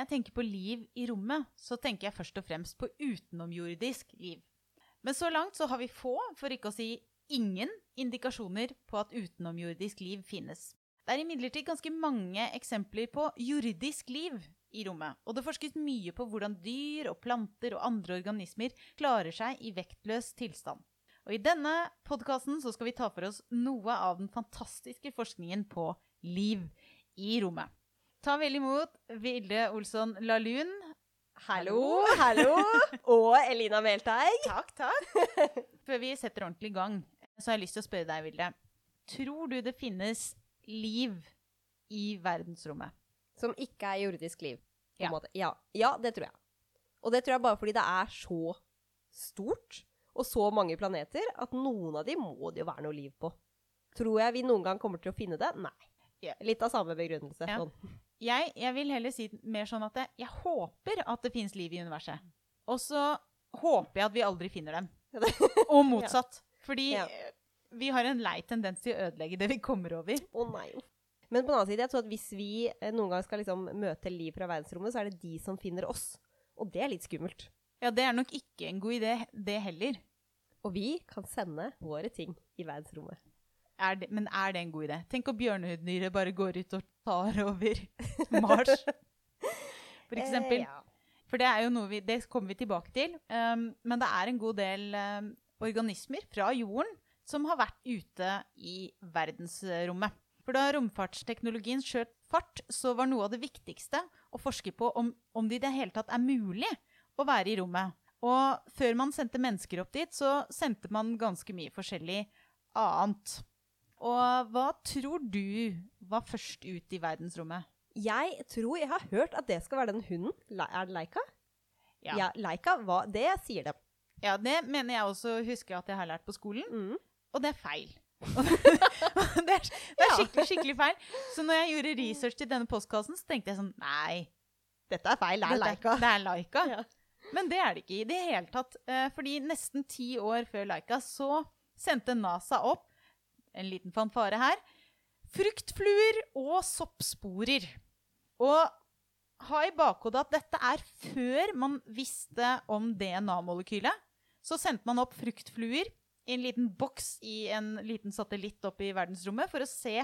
jeg tenker på liv i rommet, så tenker jeg først og fremst på utenomjordisk liv. Men så langt så har vi få, for ikke å si ingen, indikasjoner på at utenomjordisk liv finnes. Det er imidlertid ganske mange eksempler på jordisk liv i rommet, og det forskes mye på hvordan dyr og planter og andre organismer klarer seg i vektløs tilstand. Og I denne podkasten skal vi ta for oss noe av den fantastiske forskningen på liv i rommet. Ta vel imot Vilde Olsson Lahlun. Hallo, hallo. Og Elina Melteig. Takk, takk. Før vi setter ordentlig i gang, så har jeg lyst til å spørre deg, Vilde. Tror du det finnes liv i verdensrommet? Som ikke er jordisk liv. på Ja. måte. Ja. ja, det tror jeg. Og det tror jeg bare fordi det er så stort og så mange planeter at noen av de må det jo være noe liv på. Tror jeg vi noen gang kommer til å finne det? Nei. Litt av samme begrunnelse. Ja. Sånn. Jeg, jeg vil heller si mer sånn at jeg, jeg håper at det finnes liv i universet. Og så håper jeg at vi aldri finner dem. Og motsatt. Fordi Ja. vi har en lei tendens til å ødelegge det vi kommer over. Å nei. Men på den annen side, jeg tror at hvis vi eh, noen gang skal liksom møte liv fra verdensrommet, så er det de som finner oss. Og det er litt skummelt. Ja, det er nok ikke en god idé, det heller. Og vi kan sende våre ting i verdensrommet. Er det, men er det en god idé? Tenk om bjørnedyret bare går ut og tar over Mars, for eksempel. Eh, ja. For det er jo noe vi, det kommer vi tilbake til. Um, men det er en god del um, organismer fra jorden som har vært ute i verdensrommet. For da romfartsteknologien skjøt fart, så var noe av det viktigste å forske på om, om det i det hele tatt er mulig å være i rommet. Og før man sendte mennesker opp dit, så sendte man ganske mye forskjellig annet. Og hva tror du var først ut i verdensrommet? Jeg tror jeg har hørt at det skal være den hunden. Er det Leica? Ja. Ja, Leica, hva, det sier de. Ja, det mener jeg også husker at jeg har lært på skolen. Mm. Og det er feil. det er, det er skikkelig, skikkelig feil. Så når jeg gjorde research til denne postkassen, så tenkte jeg sånn Nei, Dette er feil, det er Leica. Det er Laika. Ja. Men det er det ikke i det hele tatt. Eh, Fordi nesten ti år før Laika så sendte NASA opp en liten fanfare her fruktfluer og soppsporer. Og ha i bakhodet at dette er før man visste om DNA-molekylet. Så sendte man opp fruktfluer i en liten boks i en liten satellitt opp i verdensrommet for å se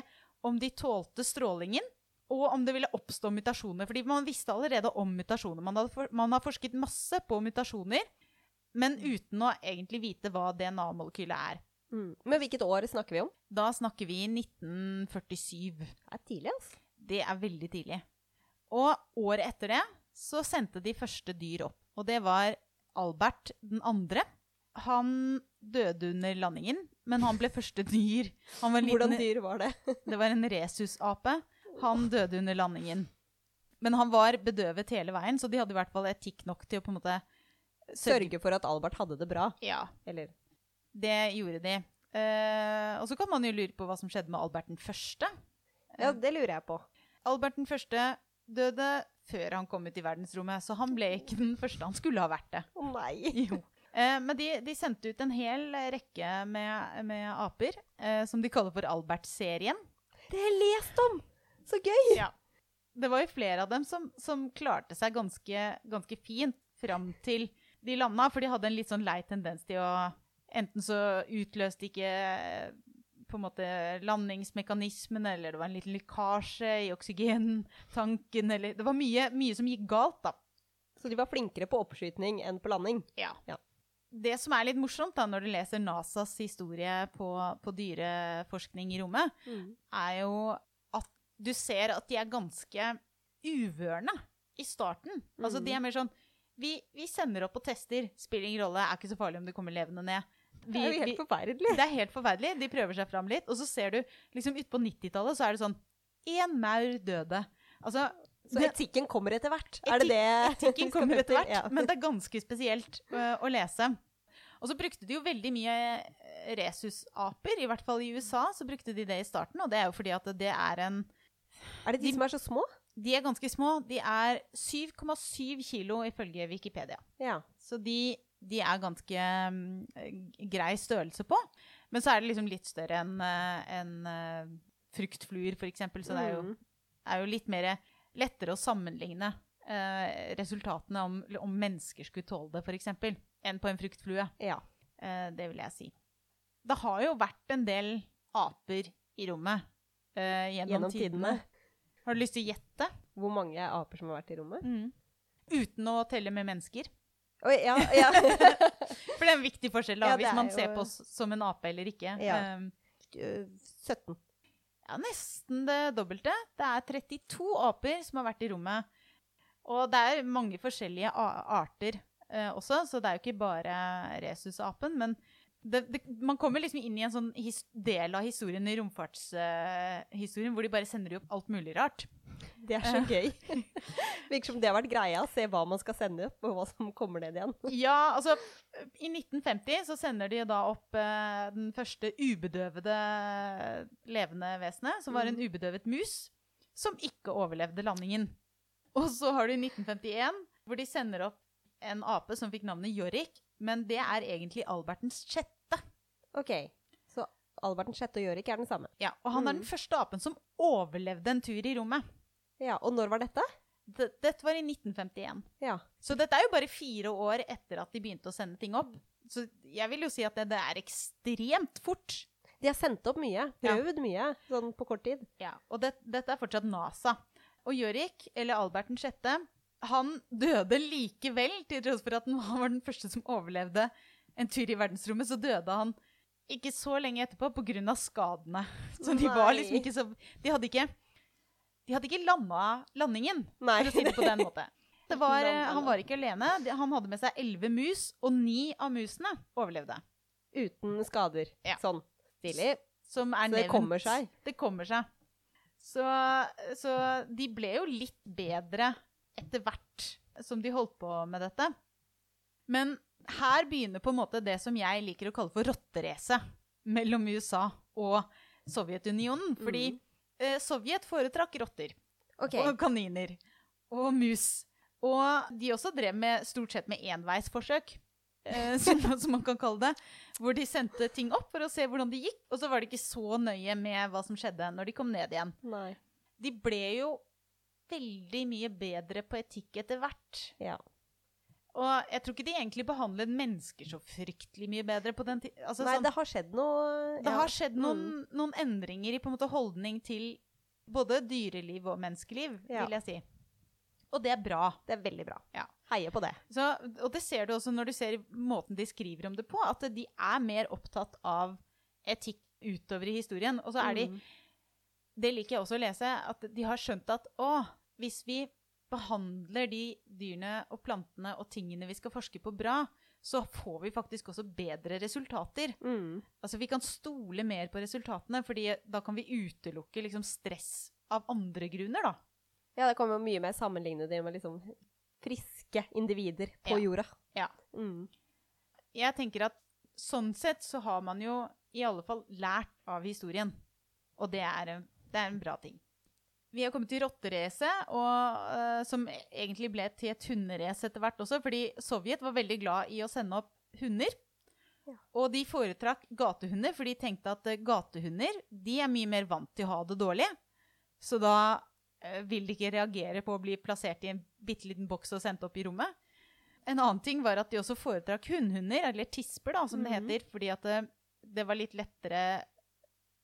om de tålte strålingen, og om det ville oppstå mutasjoner. Fordi man visste allerede om mutasjoner. Man, hadde man har forsket masse på mutasjoner, men uten å egentlig vite hva DNA-molekylet er. Mm. Men hvilket år snakker vi om? Da snakker vi 1947. Det er tidlig, altså. Det er veldig tidlig. Og året etter det så sendte de første dyr opp. Og det var Albert den andre. Han døde under landingen, men han ble første dyr. Han var en Hvordan dyr var det? det var en rhesusape. Han døde under landingen. Men han var bedøvet hele veien, så de hadde i hvert fall etikk nok til å på en måte Sørge for at Albert hadde det bra. Ja, Eller det gjorde de. Uh, og så kan man jo lure på hva som skjedde med Albert den første. Ja, det lurer jeg på. Albert den første døde før han kom ut i verdensrommet, så han ble ikke den første han skulle ha vært det. Å nei. Jo. Eh, men de, de sendte ut en hel rekke med, med aper, eh, som de kaller for Albert-serien. Det har jeg lest om! Så gøy! Ja. Det var jo flere av dem som, som klarte seg ganske, ganske fint fram til de landa, for de hadde en litt sånn lei tendens til å Enten så utløste ikke eh, på en måte landingsmekanismen, eller det var en liten lekkasje i oksygentanken, eller Det var mye, mye som gikk galt, da. Så de var flinkere på oppskytning enn på landing. Ja. Ja. Det som er litt morsomt da, når du leser NASAs historie på, på dyreforskning i rommet, er jo at du ser at de er ganske uvørne i starten. Altså, de er mer sånn vi, vi sender opp og tester. Spiller ingen rolle. Er ikke så farlig om det kommer levende ned. Vi, det er jo helt vi, forferdelig. det er helt forferdelig. De prøver seg fram litt. Og så ser du liksom utpå 90-tallet så er det sånn Én maur døde. Altså, Så etikken kommer etter hvert. Er det det Etikken kommer etter hvert, Ja. men det er ganske spesielt uh, å lese. Og så brukte de jo veldig mye resusaper, rhesusaper, i hvert fall i USA. så brukte de det i starten, Og det er jo fordi at det er en Er det de, de- som er så små? De er ganske små. De er 7,7 kilo ifølge Wikipedia. Ja. Så de, de er ganske mm, grei størrelse på. Men så er det liksom litt større enn en øh, fruktfluer, eksempel. Så det er jo, Mm. er jo litt mer lettere å sammenligne eh, resultatene om, om mennesker skulle tåle det, f.eks., enn på en fruktflue. Ja. Eh, det vil jeg si. Det har jo vært en del aper i rommet eh, gjennom, Gjennom tidene. Har du lyst til å gjette? Hvor mange aper som har vært i rommet? Uten å telle med mennesker. Ja, ja. For det er en viktig forskjell da, Ja, hvis man jo- ser på oss som en ape eller ikke. Ja. Eh, 17. Ja, nesten det dobbelte. Det er 32 aper som har vært i rommet. Og det er mange forskjellige arter uh, også, så det er jo ikke bare rhesusapen. Men det, det, man kommer liksom inn i en sånn del av historien i romfartshistorien hvor de bare sender opp alt mulig rart. Det er så gøy. Virker som det har vært greia. Se hva man skal sende opp, og hva som kommer ned igjen. Ja, altså I 1950 så sender de da opp eh, den første ubedøvede levende vesenet, som var en ubedøvet mus, som ikke overlevde landingen. Og så har du i 1951, hvor de sender opp en ape som fikk navnet Jorik, men det er egentlig Albertens sjette. Ok, så Albertens sjette og Jorik er den samme. Ja, og han er den første apen som overlevde en tur i rommet. Ja, Og når var dette? D dette var i 1951. Ja. Så dette er jo bare fire år etter at de begynte å sende ting opp. Så jeg vil jo si at det, det er ekstremt fort. De har sendt opp mye. Prøvd mye, sånn på kort tid. Ja, og det, dette er fortsatt NASA. Og Gjørik, eller Albert 6., han døde likevel, til tross for at han var den første som overlevde en tur i verdensrommet, så døde han ikke så lenge etterpå pga. skadene. Så de var liksom ikke så De hadde ikke, de hadde ikke landa landingen, Nei. for å si det på den måten. Det var, han var ikke alene. Han hadde med seg elleve mus, og ni av musene overlevde. Uten skader. Ja. Sånn. Stilig. Som er Så det kommer seg. Det kommer seg. Så, så de ble jo litt bedre etter hvert som de holdt på med dette. Men her begynner på en måte det som jeg liker å kalle for rotteracet mellom USA og Sovjetunionen. Fordi eh, Sovjet foretrakk rotter Okay. og kaniner og mus. Og de også drev med, stort sett med enveisforsøk, eh, som, som man kan kalle det. Hvor de sendte ting opp for å se hvordan det gikk, og så var det ikke så nøye med hva som skjedde når de kom ned igjen. Nei. De ble jo veldig mye bedre på etikk etter hvert. Ja. Og jeg tror ikke de egentlig behandlet mennesker så fryktelig mye bedre på den tiden. Altså, Nei, sånn- det har skjedd noe det ja. har skjedd noen, Mm. noen endringer i på en måte holdning til både dyreliv og menneskeliv, Ja. vil jeg si. Og det er bra. Det er veldig bra. Ja. Heier på det. Så, og det ser du også når du ser måten de skriver om det på, at de er mer opptatt av etikk utover i historien. Og så er de Mm. Det liker jeg også å lese, at de har skjønt at å, hvis vi behandler de dyrene og plantene og tingene vi skal forske på bra, så får vi faktisk også bedre resultater. Mm. Altså Vi kan stole mer på resultatene, fordi da kan vi utelukke liksom, stress av andre grunner, da. Ja, det kommer jo mye mer sammenlignet med liksom friske individer på Ja. jorda. Ja. Mm. Jeg tenker at sånn sett så har man jo i alle fall lært av historien. Og det er, en- det er en bra ting. Vi har kommet til rotterace, og, eh, som egentlig ble til et hunderace etter hvert også, fordi Sovjet var veldig glad i å sende opp hunder. Ja. Og de foretrakk gatehunder, for de tenkte at eh, gatehunder de er mye mer vant til å ha det dårlig. Så da uh, vil de ikke reagere på å bli plassert i en bitte liten boks og sendt opp i rommet. En annen ting var at de også foretrakk hunnhunder, eller tisper, da, som Mhm. det heter, fordi at det, det var litt lettere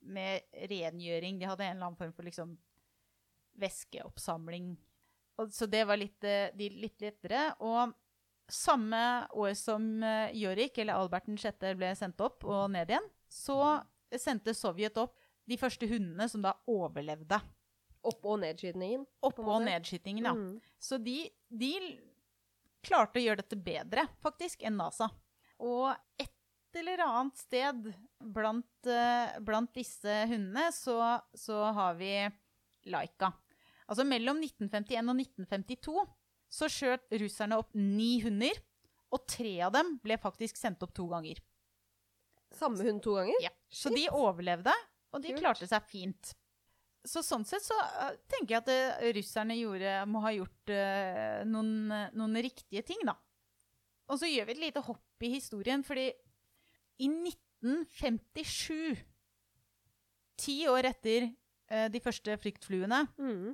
med rengjøring. De hadde en eller annen form for liksom væskeoppsamling. Og, så det var litt, eh, de, litt lettere. Og samme år som eh, Jorik, eller Albert 6., ble sendt opp og ned igjen, så sendte Sovjet opp de første hundene som da overlevde. Opp- og nedskytningen. Opp- og nedskytingen, ja. Mm. Så de, de klarte å gjøre dette bedre, faktisk, enn NASA. Og et eller annet sted blant, eh, blant disse hundene så, så har vi Laika. Altså mellom 1951 og 1952 så skjøt russerne opp ni hunder, og tre av dem ble faktisk sendt opp to ganger. Samme hund to ganger? Ja. Så de overlevde, og de Kult. klarte seg fint. Så sånn sett så eh, tenker jeg at eh, russerne gjorde, må ha gjort uh, noen, noen riktige ting, da. Og så gjør vi et lite hopp i historien, fordi i 1957, ti år etter uh, de første fryktfluene, Mm.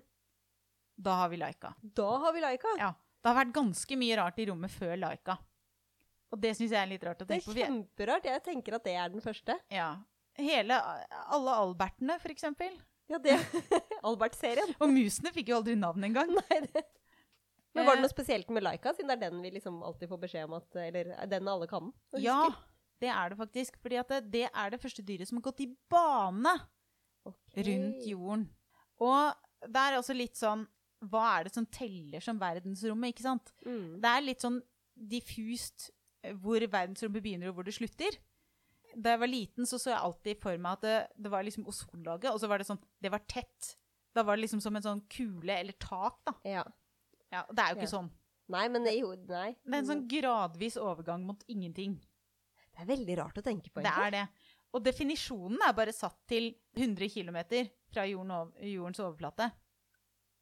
Da har vi Laika. Da har vi Laika. Ja. Det har vært ganske mye rart i rommet før Laika. Og det syns jeg er litt rart å tenke på. Det er kjemperart. Jeg tenker at det er den første. Ja. Hele, alle Albertene, for eksempel. Ja, det Albert-serien. Og musene fikk jo aldri navn engang. Nei, det. Men var det Eh. noe spesielt med Laika, siden det er den vi liksom alltid får beskjed om at Eller er den alle kan? Ja, det er det faktisk. Fordi at det, det er det første dyret som har gått i bane okay. rundt jorden. Og det er også litt sånn Hva er det som teller som verdensrommet, ikke sant? Mm. Det er litt sånn diffust eh, hvor verdensrommet begynner og hvor det slutter. Da jeg var liten, så så jeg alltid for meg at det, det var liksom ozonlaget, og så var det sånn Det var tett. Da var det liksom som en sånn kule eller tak, da. Ja. Ja, det er jo ikke Ja. sånn. Nei, men det, jo, nei. Det er en sånn gradvis overgang mot ingenting. Det er veldig rart å tenke på, Det er det. Og definisjonen er bare satt til 100 km fra jorden jordens overflate.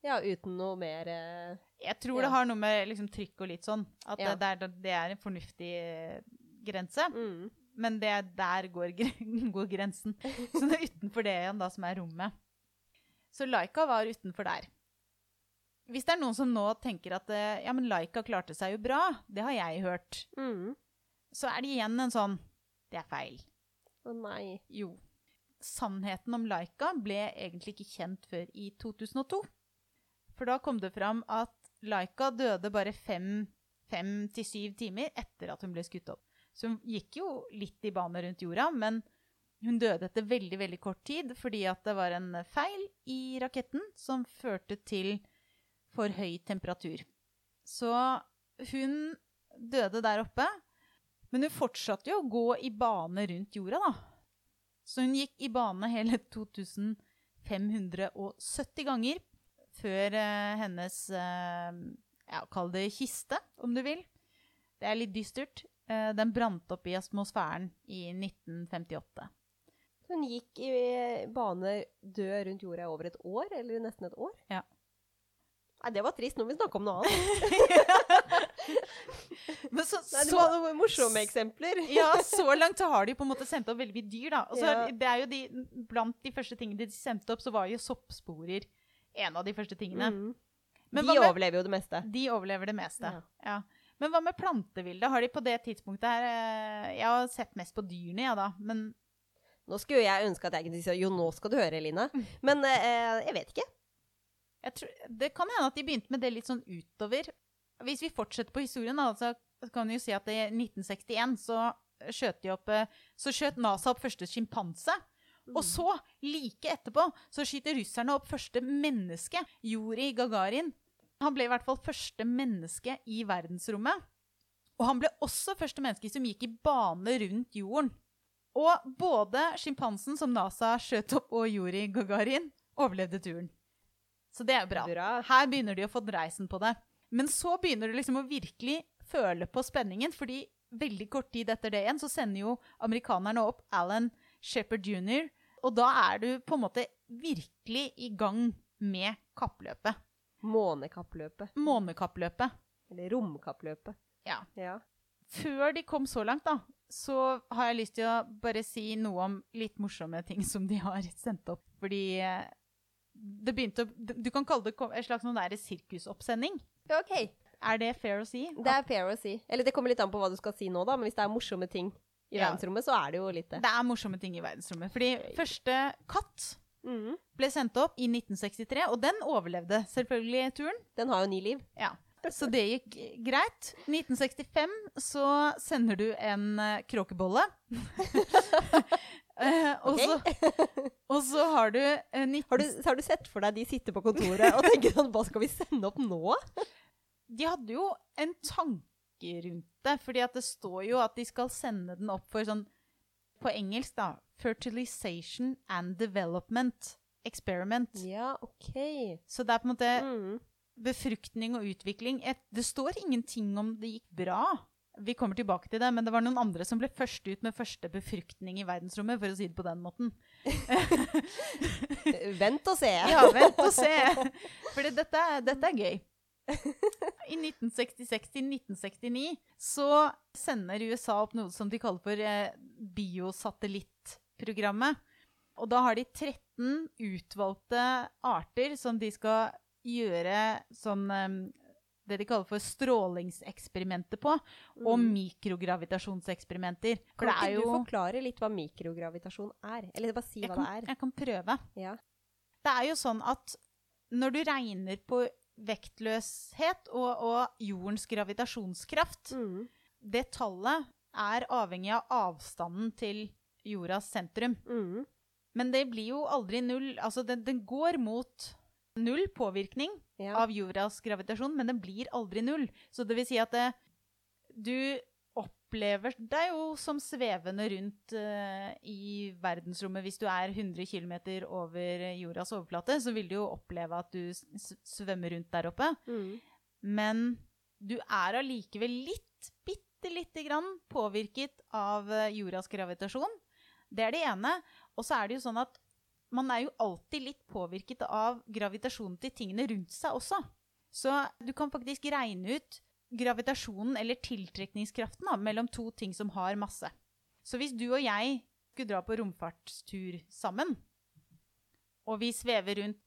Ja, uten noe mer eh, Jeg tror Ja. det har noe med liksom, trykk og litt sånn. At Ja. det, er, det er en fornuftig eh, grense. mm. Men det, der går, går grensen. Så det er utenfor det igjen, da, som er rommet. Så Laika var utenfor der. Hvis det er noen som nå tenker at eh, ja, men Laika klarte seg jo bra, det har jeg hørt, Mm. så er det igjen en sånn Det er feil. Å nei. Jo. Sannheten om Laika ble egentlig ikke kjent før i 2002. For da kom det fram at Laika døde bare fem, fem til syv timer etter at hun ble skutt opp. Så hun gikk jo litt i bane rundt jorda, men hun døde etter veldig veldig kort tid fordi at det var en feil i raketten som førte til for høy temperatur. Så hun døde der oppe, men hun fortsatte jo å gå i bane rundt jorda, da. Så hun gikk i bane hele 2570 ganger før eh, hennes eh, ja, Kall det kiste, om du vil. Det er litt dystert. Eh, den brant opp i atmosfæren i 1958. Hun gikk i bane død rundt jorda i over et år, eller nesten et år? Ja. Nei, det var trist. Nå må vi snakke om noe annet. Men så, Nei, det så, var noen morsomme eksempler. ja, så langt så har de på en måte sendt opp veldig mye dyr, da. Og så Ja. det er jo de, blant de første tingene de sendte opp, så var jo soppsporer en av de første tingene. Mm. Men De med- overlever jo det meste. De overlever det meste. Ja. Ja. Men hva med plantevilde? Har de på det tidspunktet her eh, Jeg har sett mest på dyrene, ja da, men Nå skulle jeg ønske at jeg kunne si jo, nå skal du høre, Eline. Men eh, jeg vet ikke. jeg tror, det kan hende at de begynte med det litt sånn utover. Hvis vi fortsetter på historien, da, så kan vi jo si at i 1961 så skjøt opp eh, Så skjøt NASA opp første sjimpanse. Og så, like etterpå, så skyter russerne opp første menneske, Juri Gagarin. Han ble i hvert fall første menneske i verdensrommet. Og han ble også første menneske som gikk i bane rundt jorden. Og både sjimpansen som NASA skjøt opp, og Juri Gagarin overlevde turen. Så det er bra. Bra. Her begynner de å få dreisen på det. Men så begynner du liksom å virkelig føle på spenningen, fordi veldig kort tid etter det igjen så sender jo amerikanerne opp Alan Shepherd jr., og da er du på en måte virkelig i gang med kappløpet. Månekappløpet. Månekappløpet. Eller romkappløpet. Ja. Ja. Før de kom så langt, da, så har jeg lyst til å bare si noe om litt morsomme ting som de har sendt opp. Fordi eh, det begynte å Du kan kalle det en slags noen der sirkusoppsending. OK. Er det fair å si? Det er fair å si. Eller det kommer litt an på hva du skal si nå, da. Men hvis det er morsomme ting i Ja. verdensrommet, så er det jo litt det. Det er morsomme ting i verdensrommet. Fordi første katt Mhm. ble sendt opp i 1963, og den overlevde selvfølgelig turen. Den har jo ni liv. Ja. Så det gikk greit. 1965 så sender du en eh, kråkebolle. Uh, og, Ok. så, har du, uh, 19... Har du, har du sett for deg de sitter på kontoret og tenker sånn Hva skal vi sende opp nå? De hadde jo en tanke rundt det, fordi at det står jo at de skal sende den opp for sånn På engelsk, da. Fertilization and Development Experiment. Ja, OK. Så det er på en måte Mm. befruktning og utvikling. Et, det står ingenting om det gikk bra. Vi kommer tilbake til det, men det var noen andre som ble først ut med første befruktning i verdensrommet, for å si det på den måten. Vent og se. Ja, vent og se! For dette, er- dette er gøy. I 1966 til 1969 så sender USA opp noe som de kaller for eh, biosatellittprogrammet. Og da har de 13 utvalgte arter som de skal gjøre sånn eh, det de kaller for strålingseksperimenter på, og Mm. mikrogravitasjonseksperimenter. For Kan det ikke du forklare litt hva mikrogravitasjon er? Eller bare si jeg hva kan, det er. jeg kan prøve. Ja. Det er jo sånn at når du regner på vektløshet og, og jordens gravitasjonskraft, Mm. det tallet er avhengig av avstanden til jordas sentrum. Mm. Men det blir jo aldri null. Altså, den, den går mot null påvirkning Ja. av jordas gravitasjon, men den blir aldri null. Så det vil si at det, du opplever deg jo som svevende rundt uh, i verdensrommet. Hvis du er 100 km over jordas overflate, så vil du jo oppleve at du svømmer rundt der oppe. Mm. Men du er allikevel litt, bitte lite grann påvirket av eh, jordas gravitasjon. Det er det ene. Og så er det jo sånn at man er jo alltid litt påvirket av gravitasjonen til tingene rundt seg også. Så du kan faktisk regne ut gravitasjonen, eller tiltrekningskraften, da, mellom to ting som har masse. Så hvis du og jeg skulle dra på romfartstur sammen, og vi svever rundt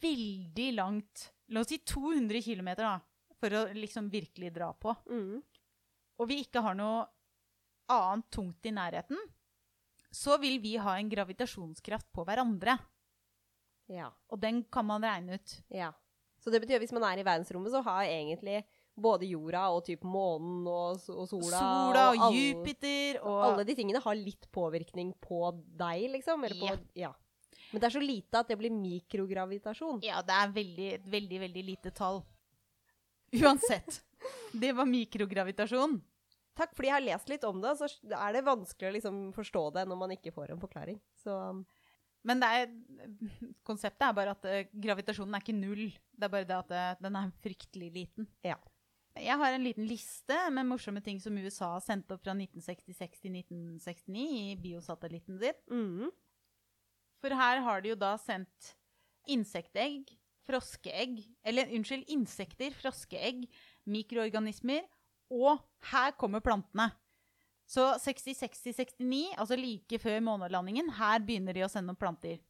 veldig langt La oss si 200 km, da, for å liksom virkelig dra på. Mm. Og vi ikke har noe annet tungt i nærheten, så vil vi ha en gravitasjonskraft på hverandre. Ja. Og den kan man regne ut. ja. Så det betyr at hvis man er i verdensrommet, så har egentlig både jorda og typ månen og, og sola Sola og alle- Jupiter og Alle de tingene har litt påvirkning på deg, liksom. Eller på, ja. Men det er så lite at det blir mikrogravitasjon. Ja, det er veldig, veldig, veldig lite tall. Uansett. Det var mikrogravitasjon. Takk, fordi jeg har lest litt om det, så er det vanskelig å liksom forstå det når man ikke får en forklaring. Så Men det er, konseptet er bare at eh, gravitasjonen er ikke null. Det er bare det at eh, den er fryktelig liten. Ja. Jeg har en liten liste med morsomme ting som USA sendte opp fra 1966 til 1969 i biosatellitten sin. mm. For her har de jo da sendt insektegg, froskeegg Eller unnskyld, insekter, froskeegg, mikroorganismer, og her kommer plantene. Så 60-60-69, altså like før månelandingen, her begynner de å sende opp planter.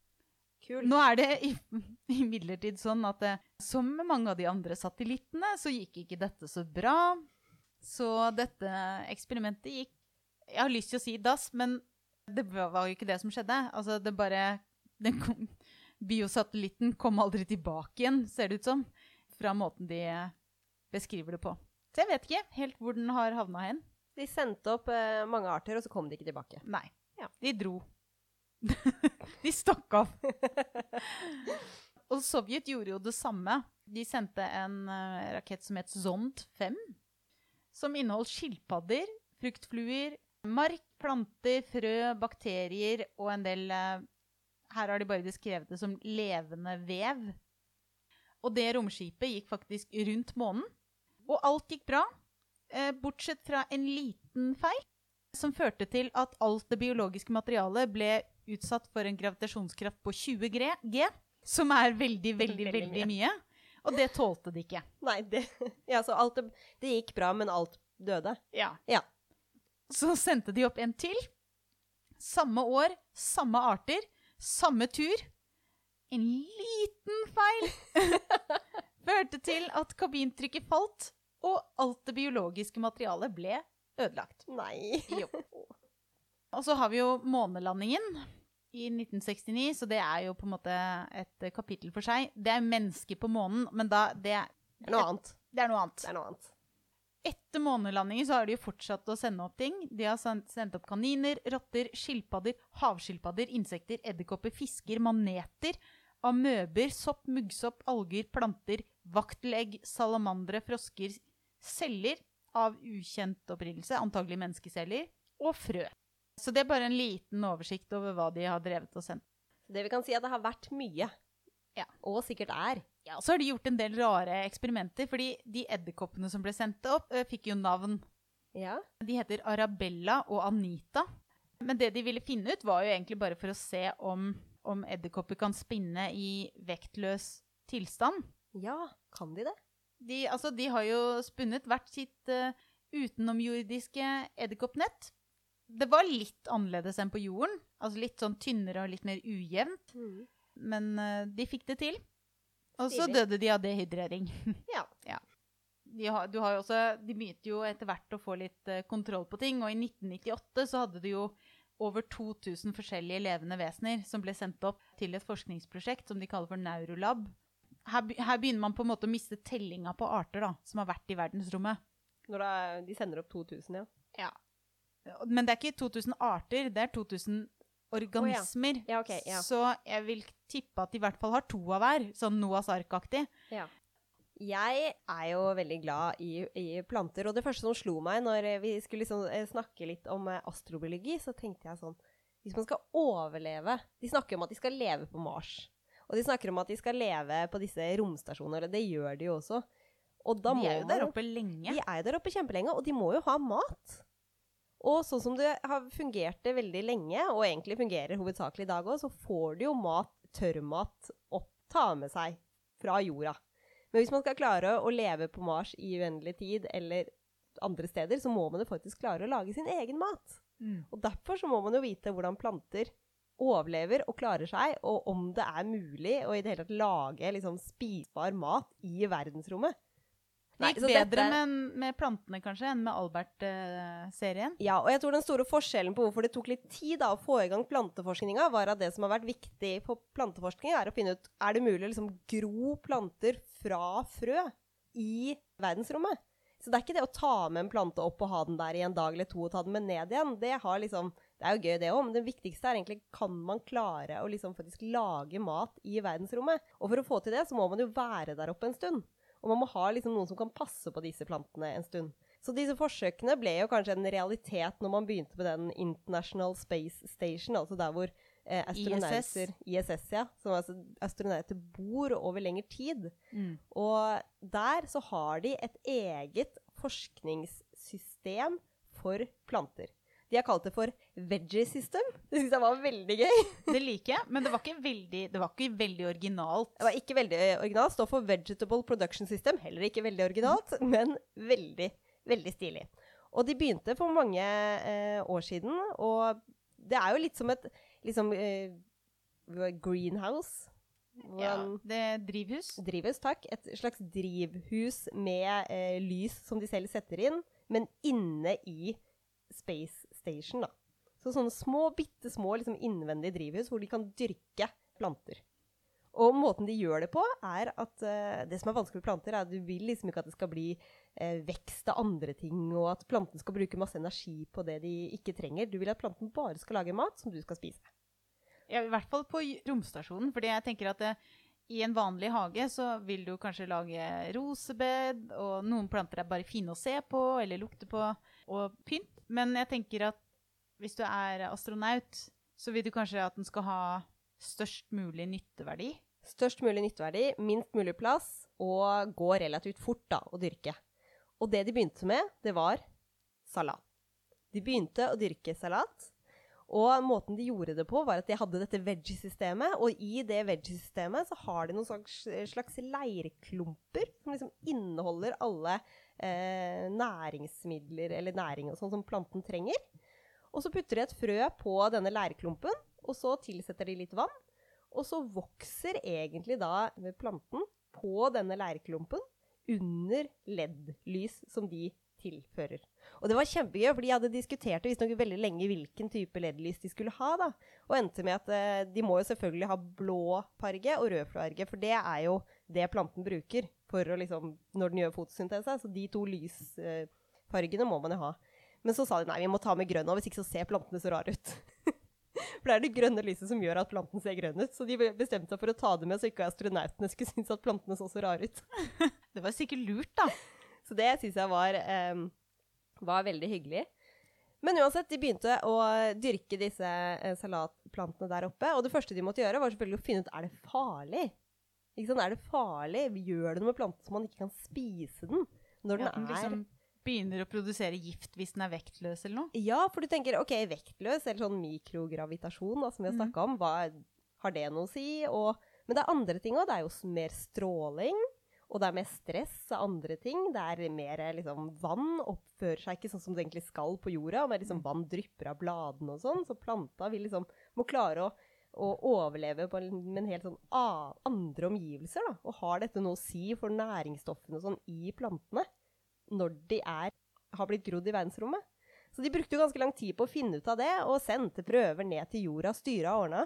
Kult. Nå er det i- imidlertid sånn at det, som med mange av de andre satellittene, så gikk ikke dette så bra. Så dette eksperimentet gikk Jeg har lyst til å si dass, men det var jo ikke det som skjedde. Altså, det bare den kom, Biosatellitten kom aldri tilbake igjen, ser det ut som, fra måten de beskriver det på. Så jeg vet ikke helt hvor den har havna hen. De sendte opp eh, mange arter, og så kom de ikke tilbake. Nei. Ja. De dro. de stakk av. Og Sovjet gjorde jo det samme. De sendte en eh, rakett som het Zond 5, som inneholdt skilpadder, fruktfluer, mark, planter, frø, bakterier og en del eh, Her har de bare beskrevet det som levende vev. Og det romskipet gikk faktisk rundt månen. Og alt gikk bra, eh, bortsett fra en liten feil som førte til at alt det biologiske materialet ble utsatt for en gravitasjonskraft på 20 G, som er veldig, veldig, Veldig veldig mye. Og det tålte de ikke. Nei, det, ja, så alt det, det gikk bra, men alt døde. Ja. Ja. Så sendte de opp en til. Samme år, samme arter, samme tur. En liten feil førte til at kabintrykket falt, og alt det biologiske materialet ble ødelagt. Nei. Jo. Og så har vi jo månelandingen i 1969, så det er jo på en måte et eh, kapittel for seg. Det er mennesker på månen, men da det, er noe annet. det er noe annet. Det er noe annet. Etter månelandingen så har de jo fortsatt å sende opp ting. De har sendt, opp kaniner, rotter, skilpadder, havskilpadder, insekter, edderkopper, fisker, maneter, amøber, sopp, muggsopp, alger, planter, vaktelegg, salamandre, frosker, celler av ukjent opprinnelse, antagelig menneskeceller, og frø. Så det er bare en liten oversikt over hva de har drevet og sendt. Det vi kan si, er at det har vært mye. Ja. Og sikkert er. Ja, og så har de gjort en del rare eksperimenter, fordi de edderkoppene som ble sendt opp, fikk jo navn. Ja. De heter Arabella og Anita. Men det de ville finne ut, var jo egentlig bare for å se om, om edderkopper kan spinne i vektløs tilstand. Ja, kan de det? De, altså, de har jo spunnet hvert sitt uh, utenomjordiske edderkoppnett. Det var litt annerledes enn på jorden. Altså litt sånn tynnere og litt mer ujevnt. Men uh, de fikk det til. Og så døde de av dehydrering. Ja. De, har, du har også, de begynte jo etter hvert å få litt uh, kontroll på ting, og i 1998 så hadde de jo over 2000 forskjellige levende vesener som ble sendt opp til et forskningsprosjekt som de kaller for Neurolab. Her, her begynner man på en måte å miste tellinga på arter da, som har vært i verdensrommet. Når er, de sender opp 2000, ja. ja. Men det er ikke 2000 arter, det er 2000 organismer. Ja, ok, ja. Så jeg vil tippe at de i hvert fall har to av hver, sånn Noahs ark-aktig. Jeg er jo veldig glad i, i planter, og det første som slo meg når vi skulle liksom eh, snakke litt om eh, astrobiologi, så tenkte jeg sånn Hvis man skal overleve De snakker om at de skal leve på Mars. Og de snakker om at de skal leve på disse romstasjonene, og det gjør de jo også. Og da de er jo der oppe lenge. De er jo der oppe kjempelenge, og de må jo ha mat. Og sånn som det har fungert det veldig lenge, og egentlig fungerer hovedsakelig i dag òg, så får du jo mat, tørrmat, opp, ta med seg fra jorda. Men hvis man skal klare å leve på Mars i uendelig tid, eller andre steder, så må man jo faktisk klare å lage sin egen mat. Mm. Og derfor så må man jo vite hvordan planter overlever og klarer seg, og om det er mulig å i det hele tatt lage liksom, spisbar mat i verdensrommet. Det gikk bedre dette- med, med plantene kanskje enn med Albert-serien. Ja, og jeg tror den store forskjellen på hvorfor det tok litt tid da, å få i gang planteforskninga, var at det som har vært viktig for planteforskning, er å finne ut er det mulig å liksom gro planter fra frø i verdensrommet. Så det er ikke det å ta med en plante opp og ha den der i en dag eller to og ta den med ned igjen. Det, har liksom, det er jo gøy, det òg, men det viktigste er egentlig kan man klare å liksom faktisk lage mat i verdensrommet. Og for å få til det, så må man jo være der oppe en stund. Og man må ha liksom noen som kan passe på disse plantene en stund. Så disse forsøkene ble jo kanskje en realitet når man begynte med den International Space Station, altså der hvor eh, astronauter ISS. ja. Som altså astronauter bor over lengre tid. Mm. Og der så har de et eget forskningssystem for planter. De har kalt det for Veggie System. Det syns jeg var veldig gøy. Det liker jeg, men det var ikke veldig, det var ikke veldig originalt. Det var ikke veldig originalt. Står for Vegetable Production System. Heller ikke veldig originalt, men veldig, veldig stilig. Og de begynte for mange eh, år siden, og det er jo litt som et liksom, eh, greenhouse. Ja, det er drivhus. Drivhus, takk. Et slags drivhus med eh, lys som de selv setter inn, men inne i Space Station, da. Så sånne små, bitte små liksom innvendige drivhus hvor de kan dyrke planter. Og måten de gjør det på, er at uh, det som er vanskelig med planter, er at du vil liksom ikke at det skal bli uh, vekst av andre ting, og at planten skal bruke masse energi på det de ikke trenger. Du vil at planten bare skal lage mat som du skal spise. Ja, I hvert fall på romstasjonen. fordi jeg tenker at det, i en vanlig hage så vil du kanskje lage rosebed, og noen planter er bare fine å se på eller lukte på, og pynt. Men jeg tenker at hvis du er astronaut, så vil du kanskje at den skal ha størst mulig nytteverdi. Størst mulig nytteverdi, minst mulig plass, og gå relativt fort da, å dyrke. Og det de begynte med, det var salat. De begynte å dyrke salat, og måten de gjorde det på, var at de hadde dette veggie-systemet, og i det veggie-systemet så har de noen slags, slags leirklumper som liksom inneholder alle eh, næringsmidler eller næring og sånn som planten trenger. Og så putter de et frø på denne leirklumpen, og så tilsetter de litt vann. Og så vokser egentlig da planten på denne leirklumpen under LED-lys som de tilfører. Og det var kjempegøy, for de hadde diskutert visstnok veldig lenge hvilken type LED-lys de skulle ha. da. Og endte med at eh, de må jo selvfølgelig ha blå farge og rød farge, for det er jo det planten bruker for å liksom, når den gjør fotosyntese. Så de to lysfargene må man jo ha. Men så sa de nei, vi må ta med grønn, og hvis ikke så ser plantene så rare ut. For det er det grønne lyset som gjør at planten ser grønn ut. Så de bestemte seg for å ta det med, så ikke astronautene skulle synes at plantene så så rare ut. Det var sikkert lurt, da. Så det syns jeg var, um, var veldig hyggelig. Men uansett, de begynte å dyrke disse uh, salatplantene der oppe. Og det første de måtte gjøre, var selvfølgelig å finne ut er det farlig. Ikke sant? Er det farlig? Gjør det noe med planten så man ikke kan spise den? Når den Ja, den er liksom begynner å produsere gift hvis den er vektløs eller noe. Ja, for du tenker ok, vektløs eller sånn mikrogravitasjon, da, som vi har snakka mm. om, hva, har det noe å si? Og, men det er andre ting òg. Det er jo mer stråling. Og det er mer stress av andre ting. Det er mer liksom, vann oppfører seg ikke sånn som det egentlig skal på jorda. Med liksom vann drypper av bladene og sånn. Så planta vil liksom, må klare å å overleve på en, med en helt sånn a, andre omgivelser. Da. Og har dette noe å si for næringsstoffene og sånn i plantene når de er, har blitt grodd i verdensrommet? Så de brukte jo ganske lang tid på å finne ut av det, og sendte prøver ned til jorda, styra og ordna.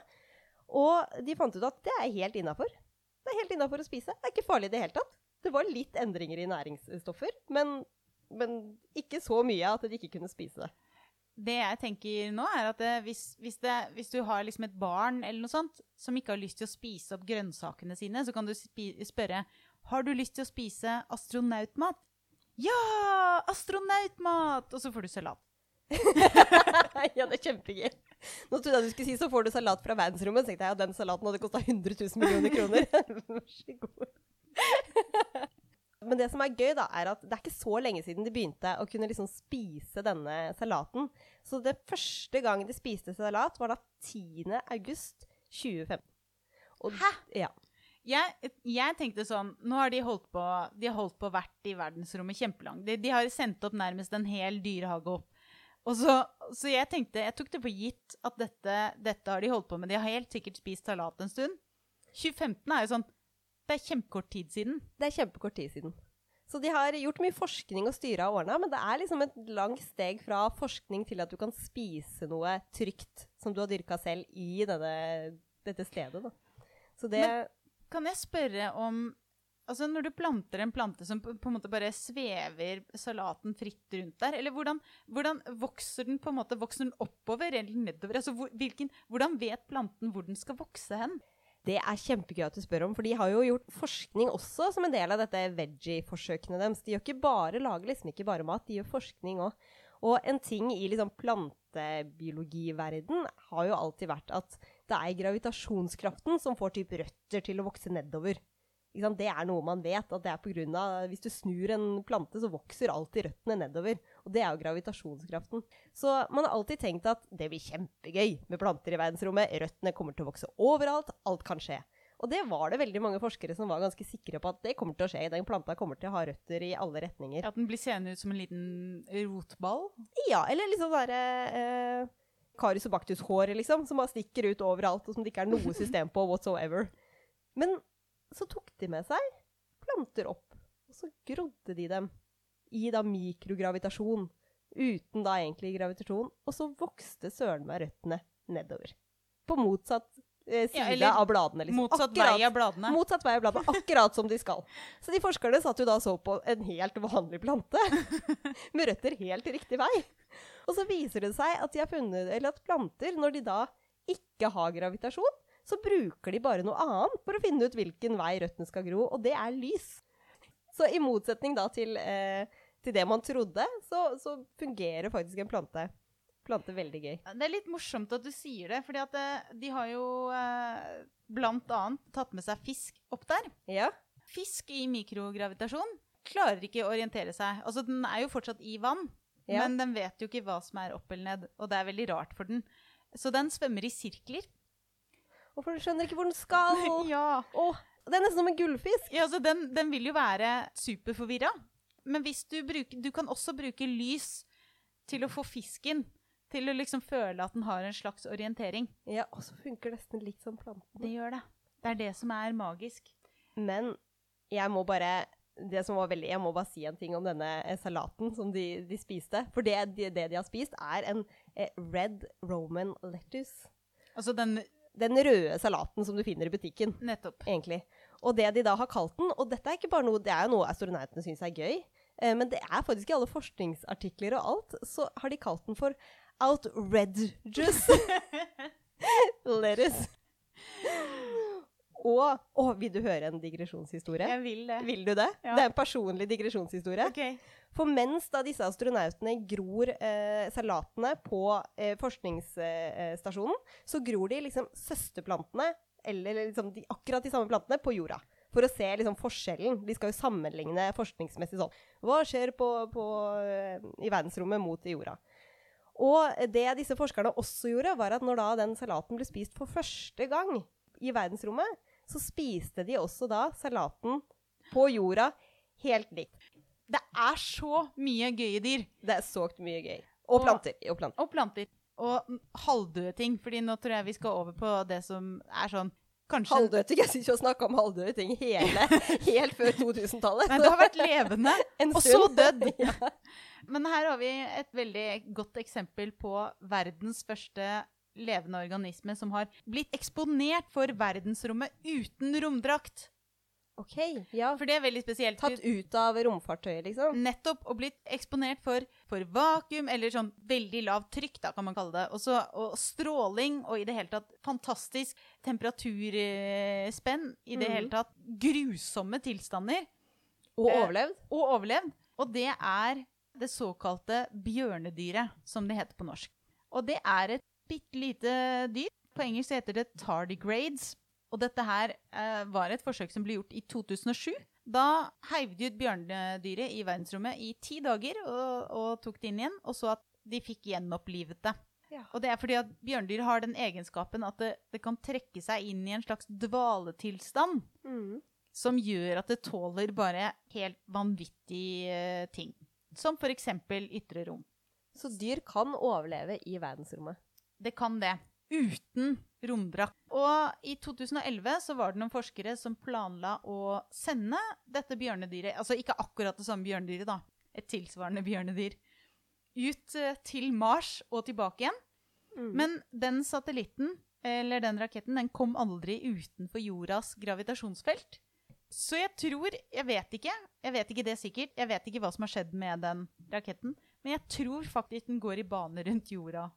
Og de fant ut at det er helt innafor. Det er helt innafor å spise. Det er ikke farlig i det hele tatt. Det var litt endringer i næringsstoffer, men, men ikke så mye at de ikke kunne spise det. Det jeg tenker nå, er at det, hvis, hvis, det, hvis, du har liksom et barn eller noe sånt som ikke har lyst til å spise opp grønnsakene sine, så kan du spørre har du lyst til å spise astronautmat. Ja! Astronautmat! Og så får du salat. ja, det er kjempegøy. Nå trodde jeg du skulle si så får du salat fra verdensrommet. Så tenkte jeg at den salaten hadde kosta 100 000 millioner kroner. Vær så god. Men det som er gøy, da, er at det er ikke så lenge siden de begynte å kunne liksom spise denne salaten. Så det første gang de spiste salat, var da 10. august 2015. Og, Hæ? Ja. Jeg, jeg, tenkte sånn Nå har de holdt på De har holdt på vært i verdensrommet kjempelangt. De, de, har sendt opp nærmest en hel dyrehage opp. Og så, så, jeg tenkte Jeg tok det for gitt at dette, dette, har de holdt på med. De har helt sikkert spist salat en stund. 2015 er jo sånn Det er kjempekort tid siden. Det er kjempekort tid siden. Så de har gjort mye forskning og styra og ordna, men det er liksom et langt steg fra forskning til at du kan spise noe trygt som du har dyrka selv i denne, dette stedet. Da. Så det men, Kan jeg spørre om Altså Når du planter en plante som på, en måte bare svever salaten fritt rundt der, eller hvordan, hvordan vokser den på en måte, vokser den oppover eller nedover? Altså hvilken, Hvordan vet planten hvor den skal vokse hen? Det er kjempegøy at du spør om, for de har jo gjort forskning også som en del av dette veggie-forsøkene deres. De gjør ikke bare, lager liksom ikke bare mat, de gjør forskning òg. Og en ting i liksom plantebiologiverden har jo alltid vært at det er gravitasjonskraften som får typ røtter til å vokse nedover. Det er noe man vet. at det er på grunn av, Hvis du snur en plante, så vokser alltid røttene nedover. Og det er jo gravitasjonskraften. Så man har alltid tenkt at det blir kjempegøy med planter i verdensrommet. Røttene kommer til å vokse overalt. Alt kan skje. Og det var det veldig mange forskere som var ganske sikre på at det kommer til å skje. Den planta kommer til å ha røtter i alle retninger. At den blir seende ut som en liten rotball? Ja, eller liksom sånn eh, Karius og Baktus-håret, liksom. Som bare stikker ut overalt, og som det ikke er noe system på whatsoever. Men så tok de med seg planter opp, og så grodde de dem i da mikrogravitasjon, uten da egentlig gravitasjon, og så vokste søren meg røttene nedover. På motsatt eh, side ja, av bladene. Liksom. Motsatt akkurat, vei av bladene. Motsatt vei av bladene, akkurat som de skal. Så de forskerne satt jo da og så på en helt vanlig plante, med røtter helt riktig vei. Og så viser det seg at, de har funnet, eller at planter, når de da ikke har gravitasjon, så bruker de bare noe annet for å finne ut hvilken vei røttene skal gro, og det er lys. Så i motsetning da til, eh, til det man trodde, så, så, fungerer faktisk en plante, plante veldig gøy. Det er litt morsomt at du sier det, fordi at eh, de har jo eh, blant annet tatt med seg fisk opp der. Ja. Fisk i mikrogravitasjon klarer ikke å orientere seg. Altså, den er jo fortsatt i vann, ja. men den vet jo ikke hva som er opp eller ned, og det er veldig rart for den. Så den svømmer i sirkler. Hvorfor du skjønner ikke hvor den skal? ja. Og, det er nesten som en gullfisk. Ja, altså den, den vil jo være superforvirra. Men hvis du bruker Du kan også bruke lys til å få fisken til å liksom føle at den har en slags orientering. Ja, og så funker det nesten litt som planten. Det gjør det. Det er det som er magisk. Men jeg må bare det som var veldig, Jeg må bare si en ting om denne eh, salaten som de, de spiste. For det, det, de har spist, er en eh, red roman lettuce. Altså den den røde salaten som du finner i butikken. Nettopp. Egentlig. Og det de da har kalt den, og dette er ikke bare noe, det er jo noe astronautene syns er gøy, eh, men det er faktisk i alle forskningsartikler og alt, så har de kalt den for outrageous lettuce. Og å, vil du høre en digresjonshistorie? Jeg vil det. Vil du det? Ja. Det er en personlig digresjonshistorie. Okay. For mens da disse astronautene gror eh, salatene på eh, forskningsstasjonen, så gror de liksom søsterplantene, eller liksom de, akkurat de samme plantene, på jorda. For å se liksom forskjellen. De skal jo sammenligne forskningsmessig sånn. Hva skjer på, på, eh, i verdensrommet mot i jorda? Og det disse forskerne også gjorde, var at når da den salaten ble spist for første gang i verdensrommet, så spiste de også da salaten på jorda helt likt. Det er så mye gøye dyr. Det er så mye gøy. Og, og planter. Og planter. Og planter. Og halvdøde ting, fordi nå tror jeg vi skal over på det som er sånn Kanskje Halvdøde ting. Jeg syns jo å snakke om halvdøde ting hele, helt før 2000-tallet. Nei, det har vært levende. En og så dødd. Ja. Men her har vi et veldig godt eksempel på verdens første levende organisme som har blitt eksponert for verdensrommet uten romdrakt. OK. Ja. For det er veldig spesielt. Tatt ut av romfartøyet, liksom. Nettopp og blitt eksponert for, for vakuum, eller sånn veldig lavt trykk, da, kan man kalle det. Også, og stråling, og i det hele tatt fantastisk temperaturspenn. I det mm. hele tatt grusomme tilstander. Og Eh, overlevd. Og overlevd. Og det er det såkalte bjørnedyret, som det heter på norsk. Og det er et bitte lite dyr. På engelsk heter det tardigrades. Og dette her eh, var et forsøk som ble gjort i 2007. Da heiv de ut bjørnedyret i verdensrommet i ti dager og, og tok det inn igjen, og så at de fikk gjenopplivet det. Ja. Og det er fordi at bjørndyr har den egenskapen at det, det kan trekke seg inn i en slags dvaletilstand Mm. som gjør at det tåler bare helt vanvittige eh, ting. Som f.eks. ytre rom. Så dyr kan overleve i verdensrommet. Det kan det. Uten romdrakt. Og i 2011 så var det noen forskere som planla å sende dette bjørnedyret, altså ikke akkurat det samme bjørnedyret, da, et tilsvarende bjørnedyr, ut eh, til Mars og tilbake igjen. Mm. Men den satellitten, eller den raketten, den kom aldri utenfor jordas gravitasjonsfelt. Så jeg tror Jeg vet ikke. Jeg vet ikke det sikkert. Jeg vet ikke hva som har skjedd med den raketten. Men jeg tror faktisk den går i bane rundt jorda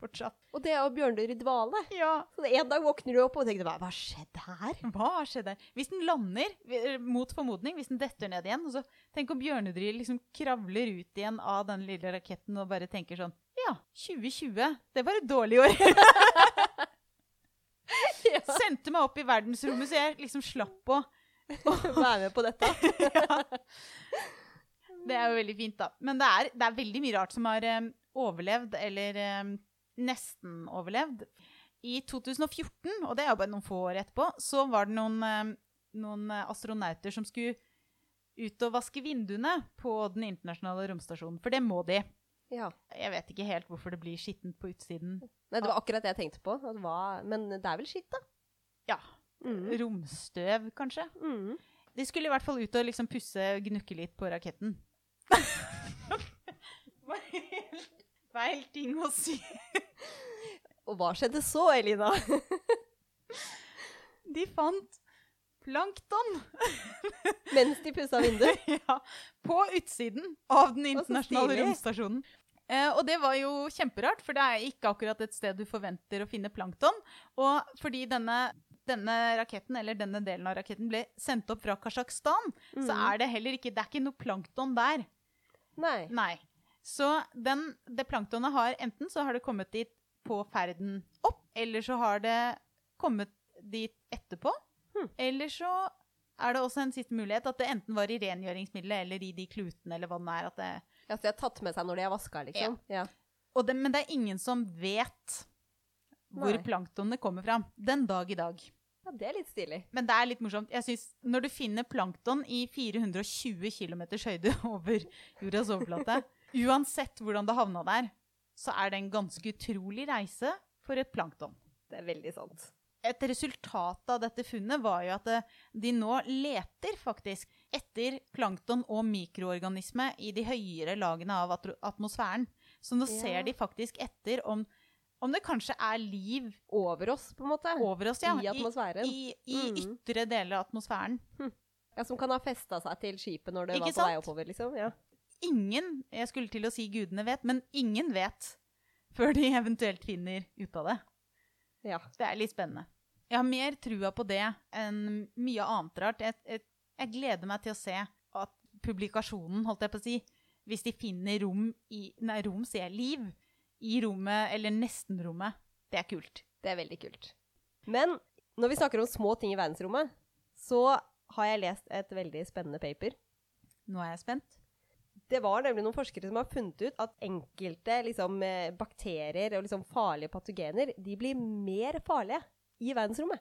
fortsatt. Og det er jo bjørndyr i dvale. Ja. Så en dag våkner du opp og tenker hva skjedde har skjedd her? Hva har skjedd der? Hvis den lander, eh, mot formodning, hvis den detter ned igjen og så Tenk om bjørnedyret liksom kravler ut igjen av den lille raketten og bare tenker sånn Ja, 2020, det var et dårlig år. Ja. Sendte meg opp i verdensrommet, så jeg liksom slapp å Være med på dette. ja. Det er jo veldig fint, da. Men det er, det er veldig mye rart som har um, overlevd, eller eh, nesten overlevd. I 2014, og det er jo bare noen få år etterpå, så var det noen, eh, noen eh, astronauter som skulle ut og vaske vinduene på den internasjonale romstasjonen. For det må de. Ja. Jeg vet ikke helt hvorfor det blir skittent på utsiden. Nei, det var akkurat det jeg tenkte på. At hva, men det er vel skitt, da. Ja, Mm. romstøv, kanskje. Mm. De skulle i hvert fall ut og liksom pusse gnukke litt på raketten. Var helt Feil ting å si. Og hva skjedde så, Elina? De fant plankton Mens de pussa vinduet? ja, på utsiden av den internasjonale romstasjonen. Eh, og det var jo kjemperart, for det er ikke akkurat et sted du forventer å finne plankton. Og fordi denne, denne raketten, eller denne delen av raketten ble sendt opp fra Kasjokstan, så Mm. er det heller ikke, det er ikke noe plankton der. Nei. Nei. Så den, det planktonet har enten så har det kommet dit på ferden opp, eller så har det kommet dit etterpå. Hm. Eller så er det også en siste mulighet at det enten var i rengjøringsmiddelet eller i de klutene eller hva det er. At det, Ja, så de har tatt med seg når de har vaska, liksom? Ja. og det, men det er ingen som vet hvor Nei. planktonene kommer fra. Den dag i dag. ja, det er litt stilig. Men det er litt morsomt. Jeg synes, Når du finner plankton i 420 km høyde over jordas overflate, uansett hvordan det havna der, så er det en ganske utrolig reise for et plankton. Det er veldig sant. Et resultat av dette funnet var jo at eh, de nå leter faktisk etter plankton og mikroorganisme i de høyere lagene av atmosfæren. Så nå Ja. ser de faktisk etter om, om det kanskje er liv Over oss, på en måte. over oss, ja. I atmosfæren. I, i, i Mm. ytre deler av atmosfæren. Ja, Som kan ha festa seg til skipet når det Ikke var på vei oppover, liksom. Ja. Ingen, jeg skulle til å si gudene vet, men ingen vet før de eventuelt finner ut av det. ja. Det er litt spennende. Jeg har mer trua på det enn mye annet rart. Jeg, jeg, jeg gleder meg til å se at publikasjonen, holdt jeg på å si, hvis de finner rom i Nei, rom, sier jeg. Liv i rommet, eller nesten-rommet. Det er kult. Det er veldig kult. Men når vi snakker om små ting i verdensrommet, så har jeg lest et veldig spennende paper. Nå er jeg spent. Det var nemlig noen forskere som har funnet ut at enkelte liksom, eh, bakterier og liksom, farlige patogener de blir mer farlige i verdensrommet.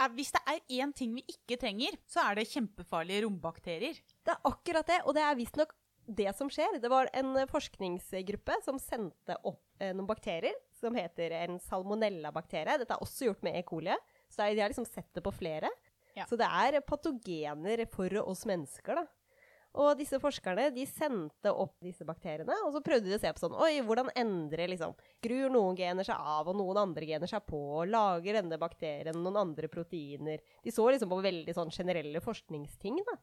Er- Hvis det er én ting vi ikke trenger, så er det kjempefarlige rombakterier. Det er akkurat det, og det er visstnok det som skjer. Det var en eh, forskningsgruppe som sendte opp eh, noen bakterier som heter en salmonella-bakterie. Dette er også gjort med E. coli. Så de har liksom sett det på flere. Ja. Så det er patogener for oss mennesker, da. Og disse forskerne de sendte opp disse bakteriene, og så prøvde de å se på sånn Oi, hvordan endrer liksom Skrur noen gener seg av, og noen andre gener seg på? og Lager denne bakterien noen andre proteiner? De så liksom på veldig sånn generelle forskningsting, da.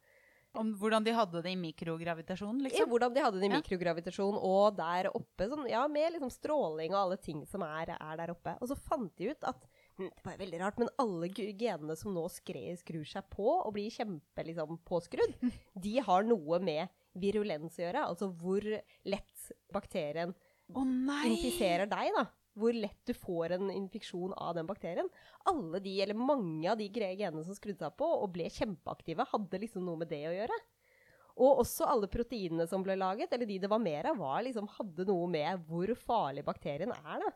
Om hvordan de hadde det i mikrogravitasjon, liksom? Ja, hvordan de hadde det i mikrogravitasjonen mikrogravitasjon og der oppe. Sånn, ja, med liksom stråling og alle ting som er, er der oppe. Og så fant de ut at det var veldig rart, men alle genene som nå skrur seg på og blir kjempe liksom, påskrudd, de har noe med virulens å gjøre. Altså hvor lett bakterien oh, infiserer deg, da. Hvor lett du får en infeksjon av den bakterien. Alle de, eller mange av de genene som skrudde seg på og ble kjempeaktive, hadde liksom noe med det å gjøre. Og også alle proteinene som ble laget, eller de det var mer av, var liksom, hadde noe med hvor farlig bakterien er. da.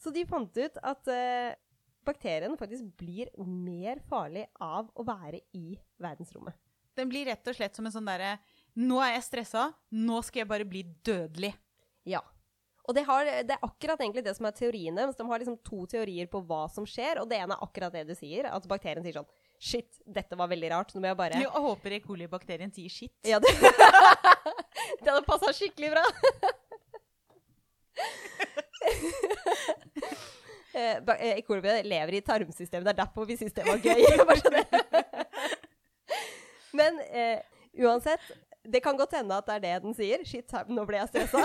Så de fant ut at eh, bakterien faktisk blir mer farlig av å være i verdensrommet. Den blir rett og slett som en sånn derre Nå er jeg stressa, nå skal jeg bare bli dødelig. Ja. Og det, har, det er akkurat egentlig det som er teoriene. De har liksom to teorier på hva som skjer. Og det ene er akkurat det du sier. At bakterien sier sånn Shit, dette var veldig rart. Nå må jeg bare Jeg håper E. coli-bakterien sier shit. Ja, det, det hadde passa skikkelig bra. Eh, ba- eh, lever i tarmsystemet. Det er derfor vi syns det var gøy. Men eh, uansett, det kan godt hende at det er det den sier. Shit, nå ble jeg stressa.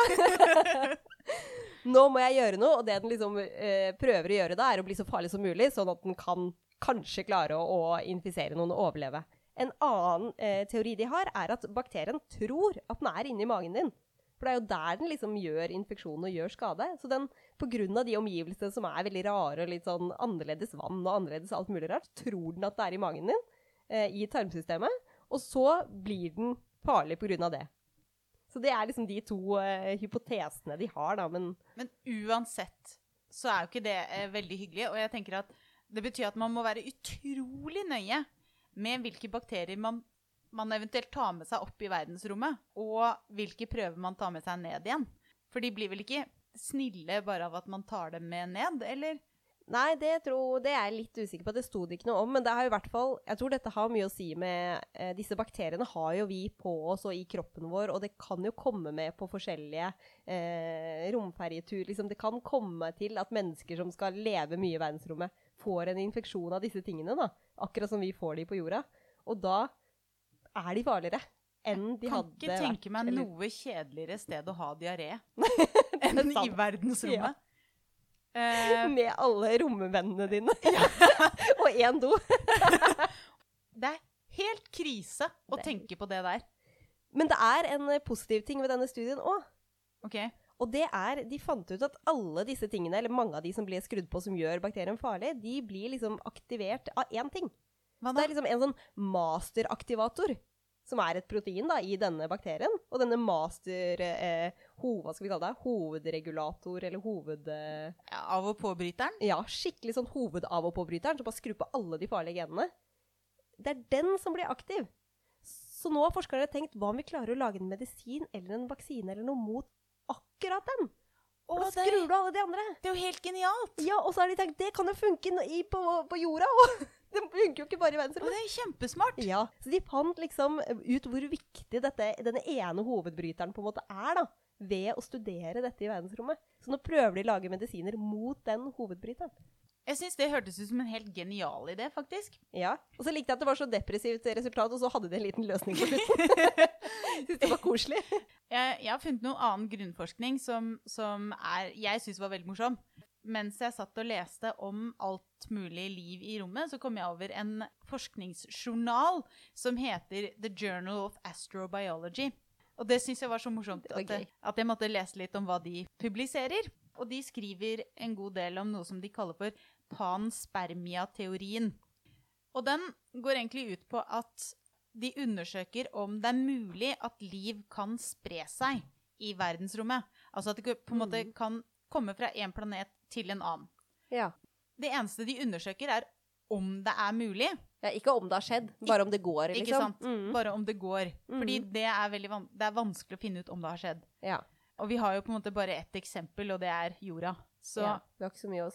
nå må jeg gjøre noe, og det den liksom eh, prøver å gjøre da, er å bli så farlig som mulig, sånn at den kan kanskje klare å, å infisere noen og overleve. En annen eh, teori de har, er at bakterien tror at den er inni magen din. For det er jo der den liksom gjør infeksjon og gjør skade. Så den, av de omgivelsene som er veldig rare og litt sånn annerledes vann og annerledes alt mulig rart, tror den at det er i magen din, eh, i tarmsystemet. Og så blir den farlig av det. Så det er liksom de to eh, hypotesene de har, da. Men Men uansett så er jo ikke det eh, veldig hyggelig. Og jeg tenker at det betyr at man må være utrolig nøye med hvilke bakterier man, man eventuelt tar med seg opp i verdensrommet, og hvilke prøver man tar med seg ned igjen. For de blir vel ikke snille bare av at man tar dem med ned, eller? Nei, det, tror, det er jeg litt usikker på. Det sto det ikke noe om. Men det har jo hvert fall, jeg tror dette har mye å si med eh, Disse bakteriene har jo vi på oss og i kroppen vår, og det kan jo komme med på forskjellige eh, romferjetur. Liksom, det kan komme til at mennesker som skal leve mye i verdensrommet, får en infeksjon av disse tingene. da. Akkurat som vi får de på jorda. Og da er de farligere enn de kan ikke tenke meg eller- noe kjedeligere sted å ha diaré enn i verdensrommet. Eh, Med alle rommevennene dine. og én do. det er helt krise å Det- tenke på det der. Men det er en eh, positiv ting ved denne studien òg. Okay. Og det er, de fant ut at alle disse tingene, eller mange av de som blir skrudd på som gjør bakterien farlig, de blir liksom aktivert av én ting. Det er liksom en sånn masteraktivator, som er et protein da, i denne bakterien. Og denne master eh, ho, hva skal vi kalle det? Hovedregulator, eller hoved... Eh, Ja, av- og påbryteren? ja, skikkelig sånn hovedav- og påbryteren, som bare skrur på alle de farlige genene. Det er den som blir aktiv. Så nå har forskerne tenkt, hva om vi klarer å lage en medisin eller en vaksine eller noe mot akkurat den? Og Da skrur du alle de andre. det er jo helt genialt! Ja, og så har de tenkt, det kan jo funke i, på, på jorda òg. Det funker jo ikke bare i Og verdensrommet. det er kjempesmart! Ja, så de fant liksom ut hvor viktig dette, denne ene hovedbryteren på en måte er, da. Ved å studere dette i verdensrommet. Så nå prøver de å lage medisiner mot den hovedbryteren. Jeg syns det hørtes ut som en helt genial idé, faktisk. Ja, Og så likte jeg at det var så depressivt resultat, og så hadde de en liten løsning på slutten. Syns det var koselig. Jeg, jeg har funnet noe annen grunnforskning som, som er, jeg syns var veldig morsom. Mens jeg satt og leste om alt mulig liv i rommet, så kom jeg over en forskningsjournal som heter The Journal of Astrobiology. Og det syns jeg var så morsomt at, jeg- at jeg måtte lese litt om hva de publiserer. Og de skriver en god del om noe som de kaller for panspermia-teorien. Og den går egentlig ut på at de undersøker om det er mulig at liv kan spre seg i verdensrommet. Altså at det på en måte Mm. kan komme fra en planet til en annen. Ja. Det eneste de undersøker, er om det er mulig. ja. Ikke om det har skjedd, bare om det går, liksom. Ikke sant? Mm. Bare om det går. Fordi Mhm. det er, det er vanskelig å finne ut om det har skjedd. Ja. Og vi har jo på en måte bare ett eksempel, og det er jorda. Så ja. Vi har ikke så mye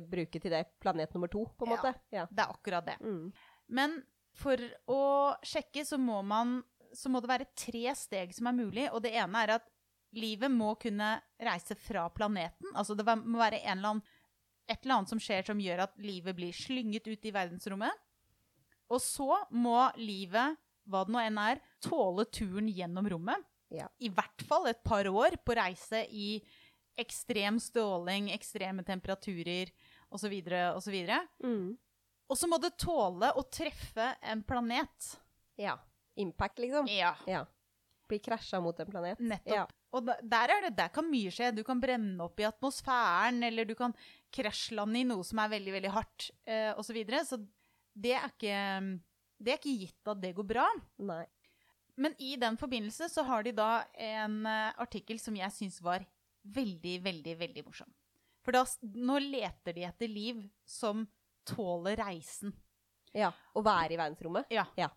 å bruke til det planet nummer to, på en Ja. måte. Ja. det er akkurat det. Mm. Men for å sjekke så må, man, så må det være tre steg som er mulig. Og det ene er at livet må kunne reise fra planeten. Altså det må være en eller annen, et eller annet som skjer som gjør at livet blir slynget ut i verdensrommet. Og så må livet, hva det nå enn er, tåle turen gjennom rommet. Ja. I hvert fall et par år på reise i ekstrem stråling, ekstreme temperaturer osv. osv. Mm. Og så må det tåle å treffe en planet. ja. Impact, liksom. Ja, Ja. Bli krasja mot en planet. nettopp. Ja. Og der, er det, der kan mye skje. Du kan brenne opp i atmosfæren, eller du kan krasjlande i noe som er veldig, veldig hardt, eh, osv. Så, videre. så det er, ikke, det er ikke gitt at det går bra. Nei. Men i den forbindelse så har de da en eh, artikkel som jeg syns var veldig, veldig, veldig morsom. For da, nå leter de etter liv som tåler reisen. Ja. Å være i verdensrommet. Ja. Ja.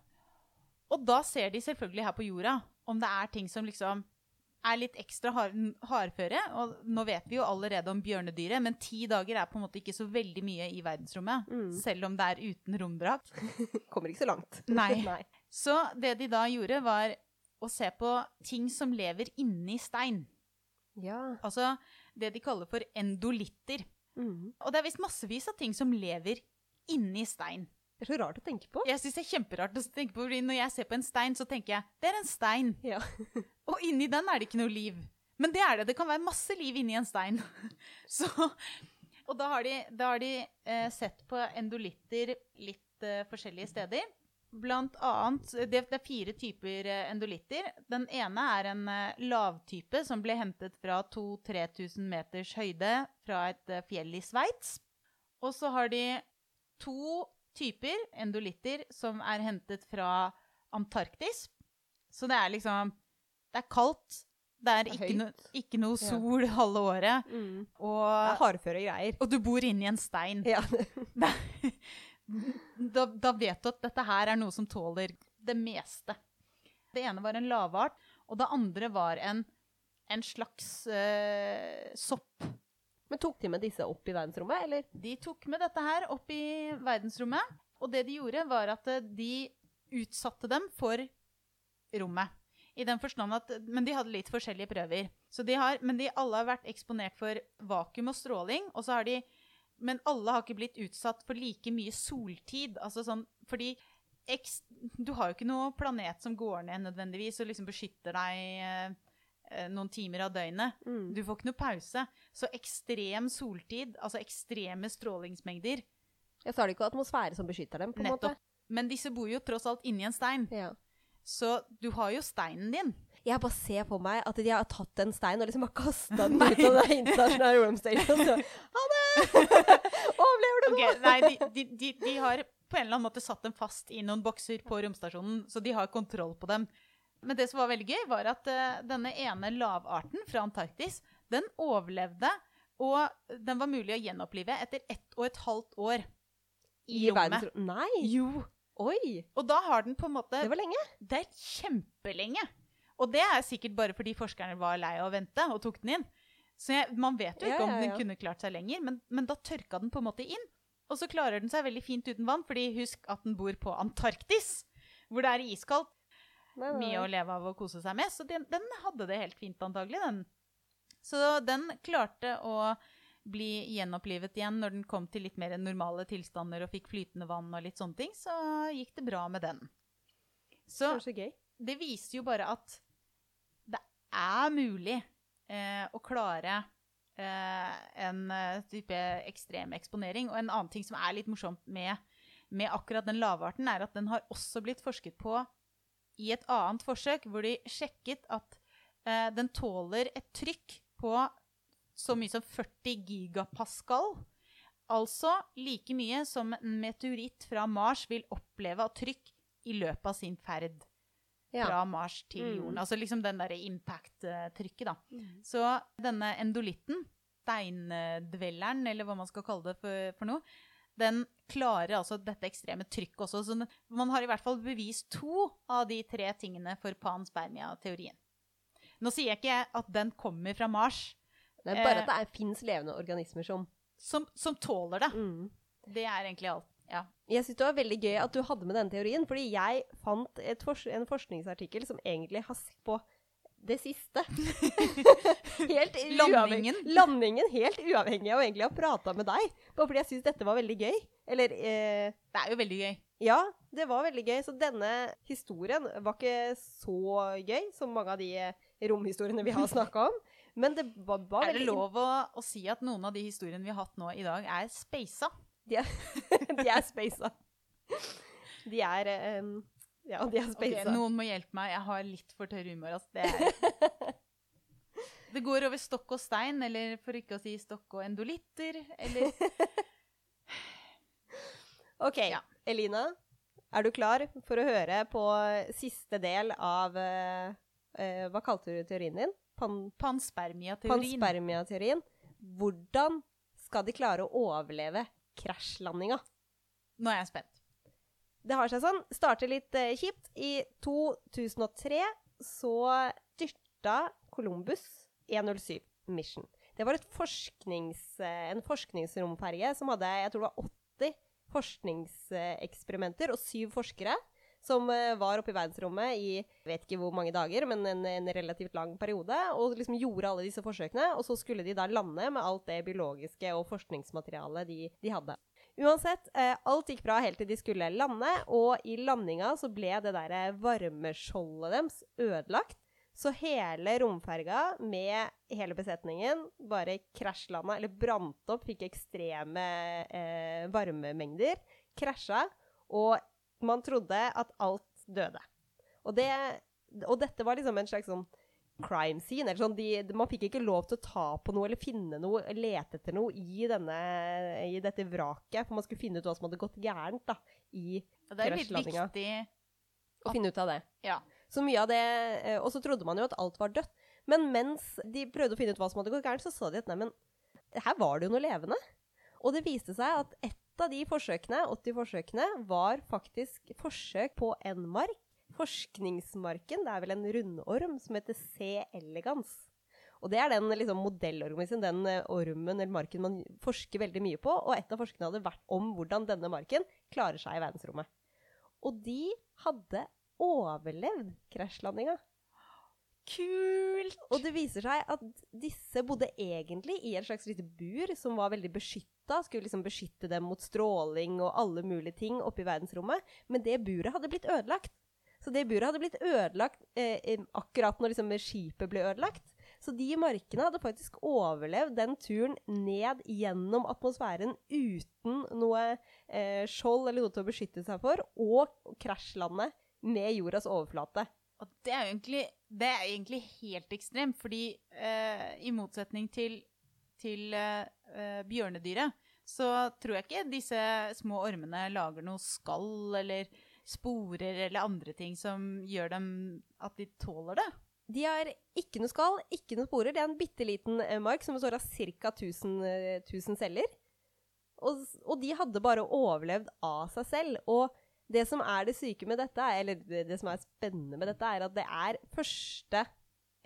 Og da ser de selvfølgelig her på jorda om det er ting som liksom er litt ekstra hard, hardføre. Og nå vet vi jo allerede om bjørnedyret, men ti dager er på en måte ikke så veldig mye i verdensrommet. Mm. Selv om det er uten romdrakt. Kommer ikke så langt. Nei. Nei. Så det de da gjorde, var å se på ting som lever inni stein. Ja. Altså det de kaller for endolitter. Mm. Og det er visst massevis av ting som lever inni stein. Det er så rart å tenke på. Jeg synes det er kjemperart å tenke på, fordi når jeg ser på en stein, så tenker jeg det er en stein. Ja. Og inni den er det ikke noe liv. Men det er det. Det kan være masse liv inni en stein. Så, og da har de, da har de eh, sett på endolitter litt eh, forskjellige steder. Blant annet Det, det er fire typer eh, endolitter. Den ene er en eh, lavtype som ble hentet fra 2000-3000 meters høyde fra et eh, fjell i Sveits. Og så har de to typer endolitter som er hentet fra Antarktis. Så det er liksom Det er kaldt. Det er Det er ikke, no, ikke noe Ja. sol halve året. Mm. Det er hardføre greier. og du bor inni en stein. Ja. Da, da vet du at dette her er noe som tåler det meste. Det ene var en lavart, og det andre var en, en slags uh, sopp. Men tok de med disse opp i verdensrommet, eller? De tok med dette her opp i verdensrommet, og det de gjorde, var at eh, de utsatte dem for rommet. I den forstand at, Men de hadde litt forskjellige prøver. Så de har, men de alle har vært eksponert for vakuum og stråling. og så har de, Men alle har ikke blitt utsatt for like mye soltid. altså sånn, fordi Du har jo ikke noe planet som går ned nødvendigvis og liksom beskytter deg eh, noen timer av døgnet. Mm. Du får ikke noe pause. Så ekstrem soltid, altså ekstreme strålingsmengder Jeg sa det ikke atmosfære som beskytter dem, på en måte. Men disse bor jo tross alt inni en stein. Ja. så du har jo steinen din. Jeg bare ser for meg at de har tatt en stein og liksom har kasta den ut av den internasjonale romstation. Så, ha det! Overlever du nå? Okay, nei, de, de, de, de har på en eller annen måte satt dem fast i noen bokser på romstasjonen, så de har kontroll på dem. Men det som var veldig gøy, var at eh, denne ene lavarten fra Antarktis, den overlevde, og den var mulig å gjenopplive etter ett og et halvt år i, I rommet. verdensrom... Nei! Jo. Oi! Og da har den på en måte Det var lenge. Det er kjempelenge. Og det er sikkert bare fordi forskerne var lei av å vente og tok den inn. Så jeg, man vet jo Ja, ikke om ja, den kunne klart seg lenger, men, men da tørka den på en måte inn. Og så klarer den seg veldig fint uten vann, fordi husk at den bor på Antarktis, hvor det er iskaldt. Mye å leve av og kose seg med. Så den, den hadde det helt fint, antagelig, den. Så den klarte å bli gjenopplivet igjen når den kom til litt mer normale tilstander og fikk flytende vann og litt sånne ting, så gikk det bra med den. Så det, så det viser jo bare at det er mulig eh, å klare eh, en eh, type ekstrem eksponering. Og en annen ting som er litt morsomt med, med akkurat den lavarten, er at den har også blitt forsket på i et annet forsøk, hvor de sjekket at eh, den tåler et trykk på så mye som 40 gigapascal. Altså like mye som en meteoritt fra Mars vil oppleve av trykk i løpet av sin ferd Ja. fra Mars til Mm. jorden. Altså liksom den derre impact-trykket, da. Mm. Så denne endolitten, steindvelleren, eller hva man skal kalle det for, for noe, den klarer altså dette ekstreme trykket også. Så man har i hvert fall bevist to av de tre tingene for panspermia-teorien. Nå sier jeg ikke at den kommer fra Mars, Det er bare Eh. at det er, fins levende organismer som Som, som tåler det. mm. Det er egentlig alt. Ja. Jeg syns det var veldig gøy at du hadde med denne teorien, fordi jeg fant fors en forskningsartikkel som egentlig har sett på det siste. helt Landingen. Landingen, helt uavhengig av egentlig å ha prata med deg. Bare fordi jeg syns dette var veldig gøy. Eller eh, Det er jo veldig gøy. Ja, det var veldig gøy. Så denne historien var ikke så gøy som mange av de eh, romhistoriene vi har snakka om. Men det var, var Er det lov å, å si at noen av de historiene vi har hatt nå i dag, er speisa? De er, de er speisa. De er eh, Ja, de er Ok, Okay, noen må hjelpe meg. Jeg har litt for tørr humor. Altså. Det, er... det går over stokk og stein, eller for ikke å si stokk og endolitter, eller OK, Ja. Elina. Er du klar for å høre på siste del av uh, Hva kalte du teorien din? Pan panspermia-teorien. panspermia-teorien. Hvordan skal de klare å overleve krasjlandinga? Nå er jeg spent. Det har seg sånn. Starter litt eh, kjipt. I 2003 så styrta Columbus 107 Mission. Det var forsknings, eh, en forskningsromferge som hadde jeg tror det var 80 forskningseksperimenter og syv forskere som eh, var oppe i verdensrommet i vet ikke hvor mange dager, men en, en relativt lang periode. Og liksom gjorde alle disse forsøkene. Og så skulle de da lande med alt det biologiske og forskningsmaterialet de, de hadde. Uansett, eh, alt gikk bra helt til de skulle lande, og i landinga så ble det der varmeskjoldet deres ødelagt. Så hele romferga med hele besetningen bare krasjlanda, eller brant opp, fikk ekstreme eh, varmemengder, krasja, og man trodde at alt døde. Og, det, og dette var liksom en slags sånn crime scene. Eller sånn, de, man fikk ikke lov til å ta på noe eller finne noe, lete etter noe i, denne, i dette vraket. For man skulle finne ut hva som hadde gått gærent da, i Og det er litt Krasjlandinga. viktig å finne ut av det. Ja. Så mye av det, eh, Og så trodde man jo at alt var dødt. Men mens de prøvde å finne ut hva som hadde gått gærent, så sa de at neimen, her var det jo noe levende. Og det viste seg at ett av de forsøkene, 80 forsøkene, var faktisk forsøk på en mark. Forskningsmarken. Det er vel en rundorm som heter C. elegans. Og det er den liksom, modellorganismen, den eh, ormen eller marken man forsker veldig mye på. Og et av forskerne hadde vært om hvordan denne marken klarer seg i verdensrommet. Og de hadde overlevd krasjlandinga. Kult! Og det viser seg at disse bodde egentlig i et slags lite bur som var veldig beskytta. Skulle liksom beskytte dem mot stråling og alle mulige ting oppe i verdensrommet. Men det buret hadde blitt ødelagt. Så det buret hadde blitt ødelagt eh, akkurat når liksom skipet ble ødelagt. Så de markene hadde faktisk overlevd den turen ned gjennom atmosfæren uten noe eh, skjold eller noe til å beskytte seg for, og krasjlandet med jordas overflate. Og det er jo egentlig, er egentlig helt ekstremt, fordi eh, i motsetning til, til eh, eh, bjørnedyret, så tror jeg ikke disse små ormene lager noe skall eller sporer eller andre ting som gjør dem at de tåler det. De har ikke noe skall, ikke noe sporer. Det er en bitte liten eh, mark som består av ca. 1000, eh, 1000 celler. Og, og de hadde bare overlevd av seg selv. Og det som er det syke med dette, er- eller det som er spennende med dette, er at det er første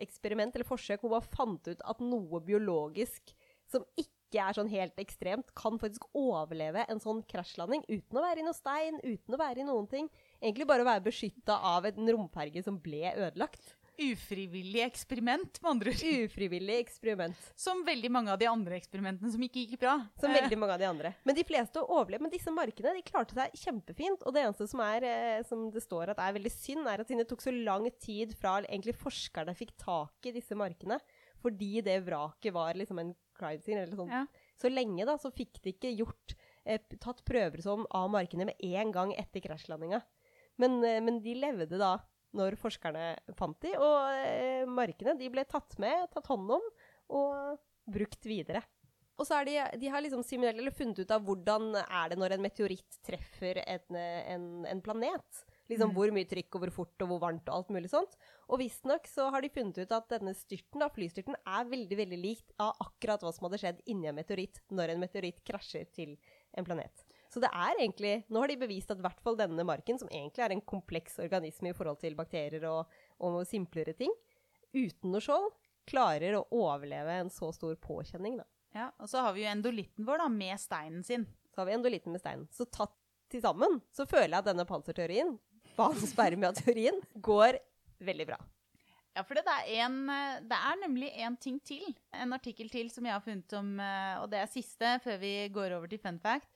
eksperiment eller forsøk hvor man fant ut at noe biologisk som ikke er sånn helt ekstremt, kan faktisk overleve en sånn krasjlanding uten å være i noe stein, uten å være i noen ting. Egentlig bare å være beskytta av en romferge som ble ødelagt. Ufrivillig eksperiment, med andre ord. Ufrivillig eksperiment. Som veldig mange av de andre eksperimentene som ikke gikk bra. Som Eh, veldig mange av de andre. Men de fleste overlevde. Men disse markene de klarte seg kjempefint. Og det eneste som, er, eh, som det står at er veldig synd, er at siden det tok så lang tid fra egentlig forskerne fikk tak i disse markene, fordi det vraket var liksom en crime scene eller sånn. Ja. Så lenge da, så fikk de ikke gjort, eh, tatt prøver som av markene med en gang etter krasjlandinga. Men, eh, men de levde da når forskerne fant de, og eh, markene de ble tatt med, tatt hånd om og brukt videre. Og så er de, de har liksom simulert eller funnet ut av hvordan er det når en meteoritt treffer en, en, en planet. Liksom Mm. Hvor mye trykk og hvor fort og hvor varmt og alt mulig sånt. Og visstnok så har de funnet ut at denne styrten, da, flystyrten er veldig veldig likt av akkurat hva som hadde skjedd inni en meteoritt når en meteoritt krasjer til en planet. Så det er egentlig, nå har de bevist at i hvert fall denne marken, som egentlig er en kompleks organisme i forhold til bakterier og, og simplere ting, uten noe skjold, klarer å overleve en så stor påkjenning, da. Ja, Og så har vi jo endolitten vår da, med steinen sin. Så har vi endolitten med steinen. Så tatt til sammen så føler jeg at denne panserteorien, panspermia-teorien, går veldig bra. Ja, for det er, en, eh, det er nemlig en ting til, en artikkel til som jeg har funnet om, eh, og det er siste før vi går over til fun fact.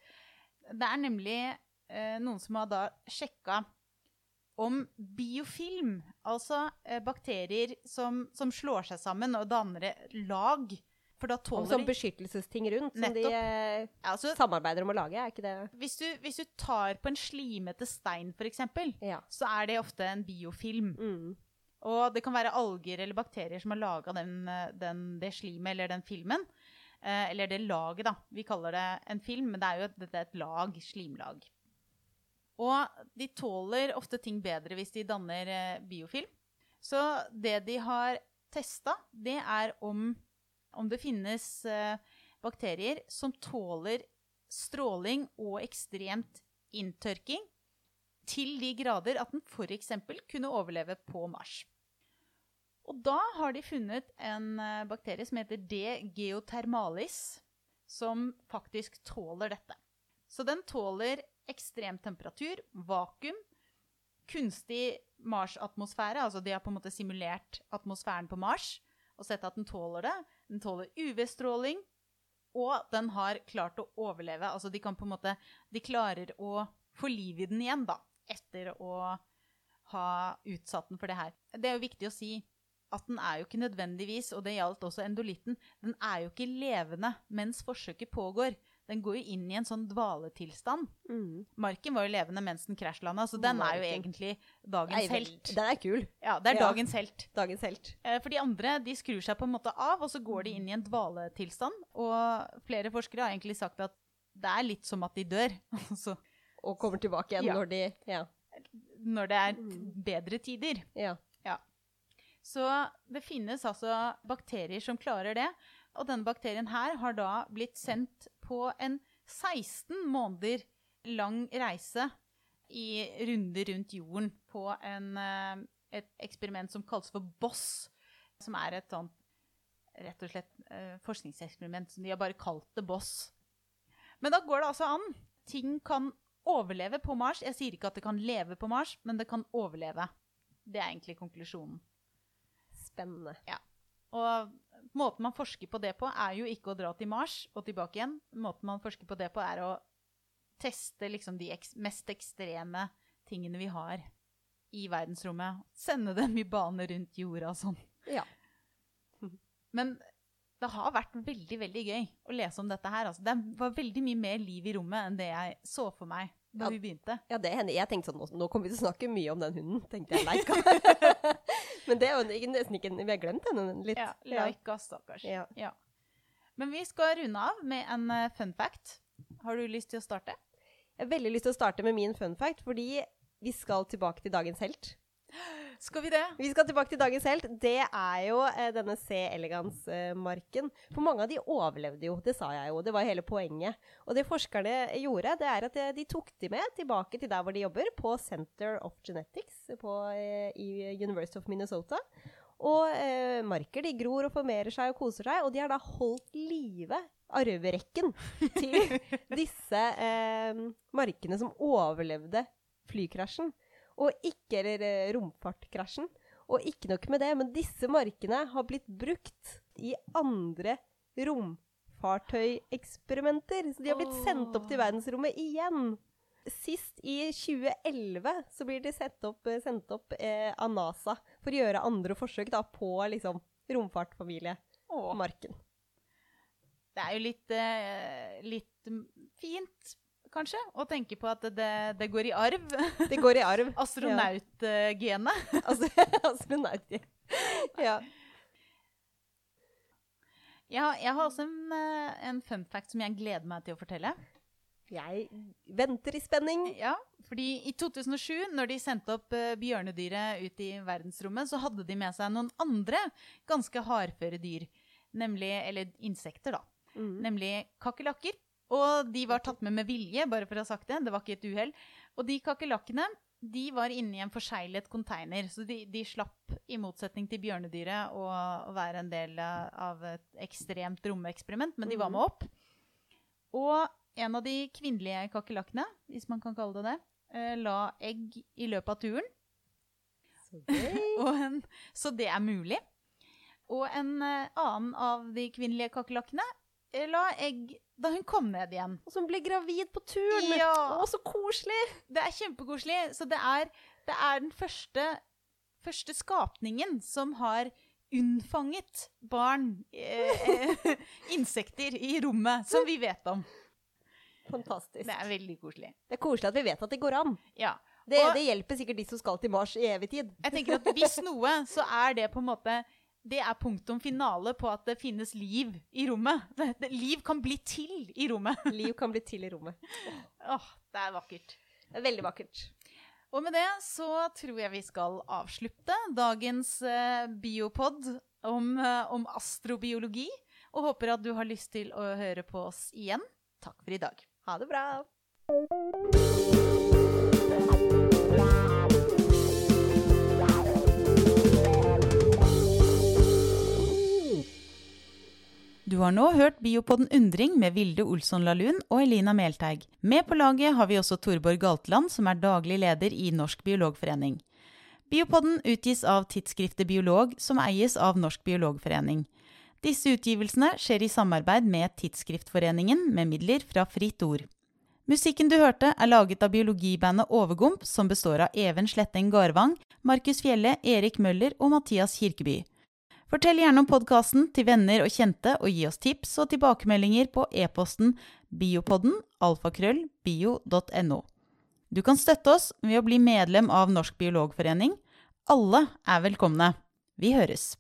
Det er nemlig eh, noen som har da sjekka om biofilm, altså eh, bakterier som, som, slår seg sammen og danner lag. Om sånn beskyttelsesting rundt som de eh, altså, samarbeider om å lage, er ikke det hvis du, hvis du tar på en slimete stein, f.eks., ja. så er det ofte en biofilm. Mm. Og det kan være alger eller bakterier som har laga det slimet eller den filmen. Eh, eller det laget, da. Vi kaller det en film, men det er jo et, et lag. Slimlag. Og de tåler ofte ting bedre hvis de danner eh, biofilm. Så det de har testa, det er om, om det finnes eh, bakterier som tåler stråling og ekstremt inntørking til de grader at den f.eks. kunne overleve på Mars. Og da har de funnet en eh, bakterie som heter D. geothermalis, som faktisk tåler dette. Så den tåler ekstrem temperatur, vakuum, kunstig Mars-atmosfære. Altså de har på en måte simulert atmosfæren på Mars og sett at den tåler det. Den tåler UV-stråling, og den har klart å overleve. Altså de kan på en måte De klarer å få liv i den igjen, da, etter å ha utsatt den for det her. Det er jo viktig å si at den er jo ikke nødvendigvis, og det gjaldt også endolitten, den er jo ikke levende mens forsøket pågår den går jo inn i en sånn dvaletilstand. Mm. Marken var jo levende mens den krasjlanda, så den er jo egentlig dagens Nei, helt. Den er kul. Ja, det er ja. dagens helt. Dagens helt. Eh, for de andre de skrur seg på en måte av, og så går de inn i en dvaletilstand. Og flere forskere har egentlig sagt at det er litt som at de dør. og kommer tilbake igjen ja. når de ja. Når det er mm. bedre tider. Ja. ja. Så det finnes altså bakterier som klarer det. Og denne bakterien her har da blitt sendt på en 16 måneder lang reise i runder rundt jorden på en, eh, et eksperiment som kalles for BOSS. Som er et sånt rett og slett eh, forskningseksperiment som de har bare kalt det BOSS. Men da går det altså an. Ting kan overleve på Mars. Jeg sier ikke at det kan leve på Mars, men det kan overleve. Det er egentlig konklusjonen. Spennende. Ja. Og måten man forsker på det på, er jo ikke å dra til Mars og tilbake igjen. Måten man forsker på det på, er å teste liksom de ek mest ekstreme tingene vi har i verdensrommet. Sende dem i bane rundt jorda og sånn. Ja. Men det har vært veldig veldig gøy å lese om dette her. Altså, det var veldig mye mer liv i rommet enn det jeg så for meg da ja, vi begynte. Ja, det hender. Jeg tenkte sånn, nå kommer vi til å snakke mye om den hunden, tenkte jeg. Leika. Men det er jo nesten ikke Vi har glemt den litt. Ja, Leika, stakkars. Ja. ja. Men vi skal runde av med en uh, fun fact. Har du lyst til å starte? Jeg har veldig lyst til å starte med min fun fact, fordi vi skal tilbake til dagens helt. Skal vi det? Vi skal tilbake til dagens helt. Det er jo eh, denne C. elegans-marken. For mange av de overlevde jo, det sa jeg jo. Det var hele poenget. Og det forskerne gjorde, det er at de, de tok de med tilbake til der hvor de jobber, på Center of Genetics på, eh, i University of Minnesota. Og eh, marker de gror og formerer seg og koser seg, og de har da holdt live arverekken til disse eh, markene som overlevde flykrasjen. Og ikke Eller eh, romfartkrasjen. Og ikke nok med det, men disse markene har blitt brukt i andre romfartøyeksperimenter. Så de har blitt sendt opp til verdensrommet igjen. Sist i 2011 så blir de sendt opp, eh, sendt opp eh, av NASA for å gjøre andre forsøk da, på liksom, romfartfamiliemarken. Det er jo litt, eh, litt fint kanskje, Og tenke på at det, det går i arv. Det går i arv. Astronautgenet. Astronaut, ja. ja. Jeg har også en, eh, en fun fact som jeg gleder meg til å fortelle. Jeg venter i spenning. Ja, fordi i 2007, når de sendte opp uh, bjørnedyret ut i verdensrommet, så hadde de med seg noen andre ganske hardføre dyr. Nemlig, eller insekter, da. Mm. Nemlig kakerlakker og de var tatt med med vilje, bare for å ha sagt det. Det var ikke et uhell. Og de kakerlakkene de var inni en forseglet konteiner. så de, de slapp, i motsetning til bjørnedyret, å, å være en del av et ekstremt romeksperiment, men de var med opp. Og en av de kvinnelige kakerlakkene, hvis man kan kalle det det, eh, la egg i løpet av turen. Så gøy. En, så det er mulig. Og en eh, annen av de kvinnelige kakerlakkene la egg da hun kom ned igjen. Og som ble gravid på turen. Ja. Å, så koselig! Det er kjempekoselig. Så det er, det er den første, første skapningen som har unnfanget barn, eh, insekter, i rommet, som vi vet om. Fantastisk. Det er veldig koselig. Det er koselig at vi vet at det går an. Ja. Det, Og- det hjelper sikkert de som skal til Mars i evig tid. Jeg tenker at hvis noe, så er det på en måte det er punktum finale på at det finnes liv i rommet. Liv kan bli til i rommet. Liv kan bli til i rommet. Åh, det er vakkert. Det er veldig vakkert. Og med det så tror jeg vi skal avslutte dagens eh, biopod om, eh, om astrobiologi. Og håper at du har lyst til å høre på oss igjen. Takk for i dag. Ha det bra. Du har nå hørt Biopodden Undring med Vilde Olsson Lahlun og Elina Melteig. Med på laget har vi også Torborg Galtland, som er daglig leder i Norsk biologforening. Biopodden utgis av tidsskriftet Biolog, som eies av Norsk biologforening. Disse utgivelsene skjer i samarbeid med Tidsskriftforeningen, med midler fra Fritt Ord. Musikken du hørte, er laget av biologibandet Overgump, som består av Even Sletteng Garvang, Markus Fjelle, Erik Møller og Mathias Kirkeby. Fortell gjerne om podkasten til venner og kjente, og gi oss tips og tilbakemeldinger på e-posten biopodden alfakrøll bio.no. Du kan støtte oss ved å bli medlem av Norsk biologforening. Alle er velkomne. Vi høres.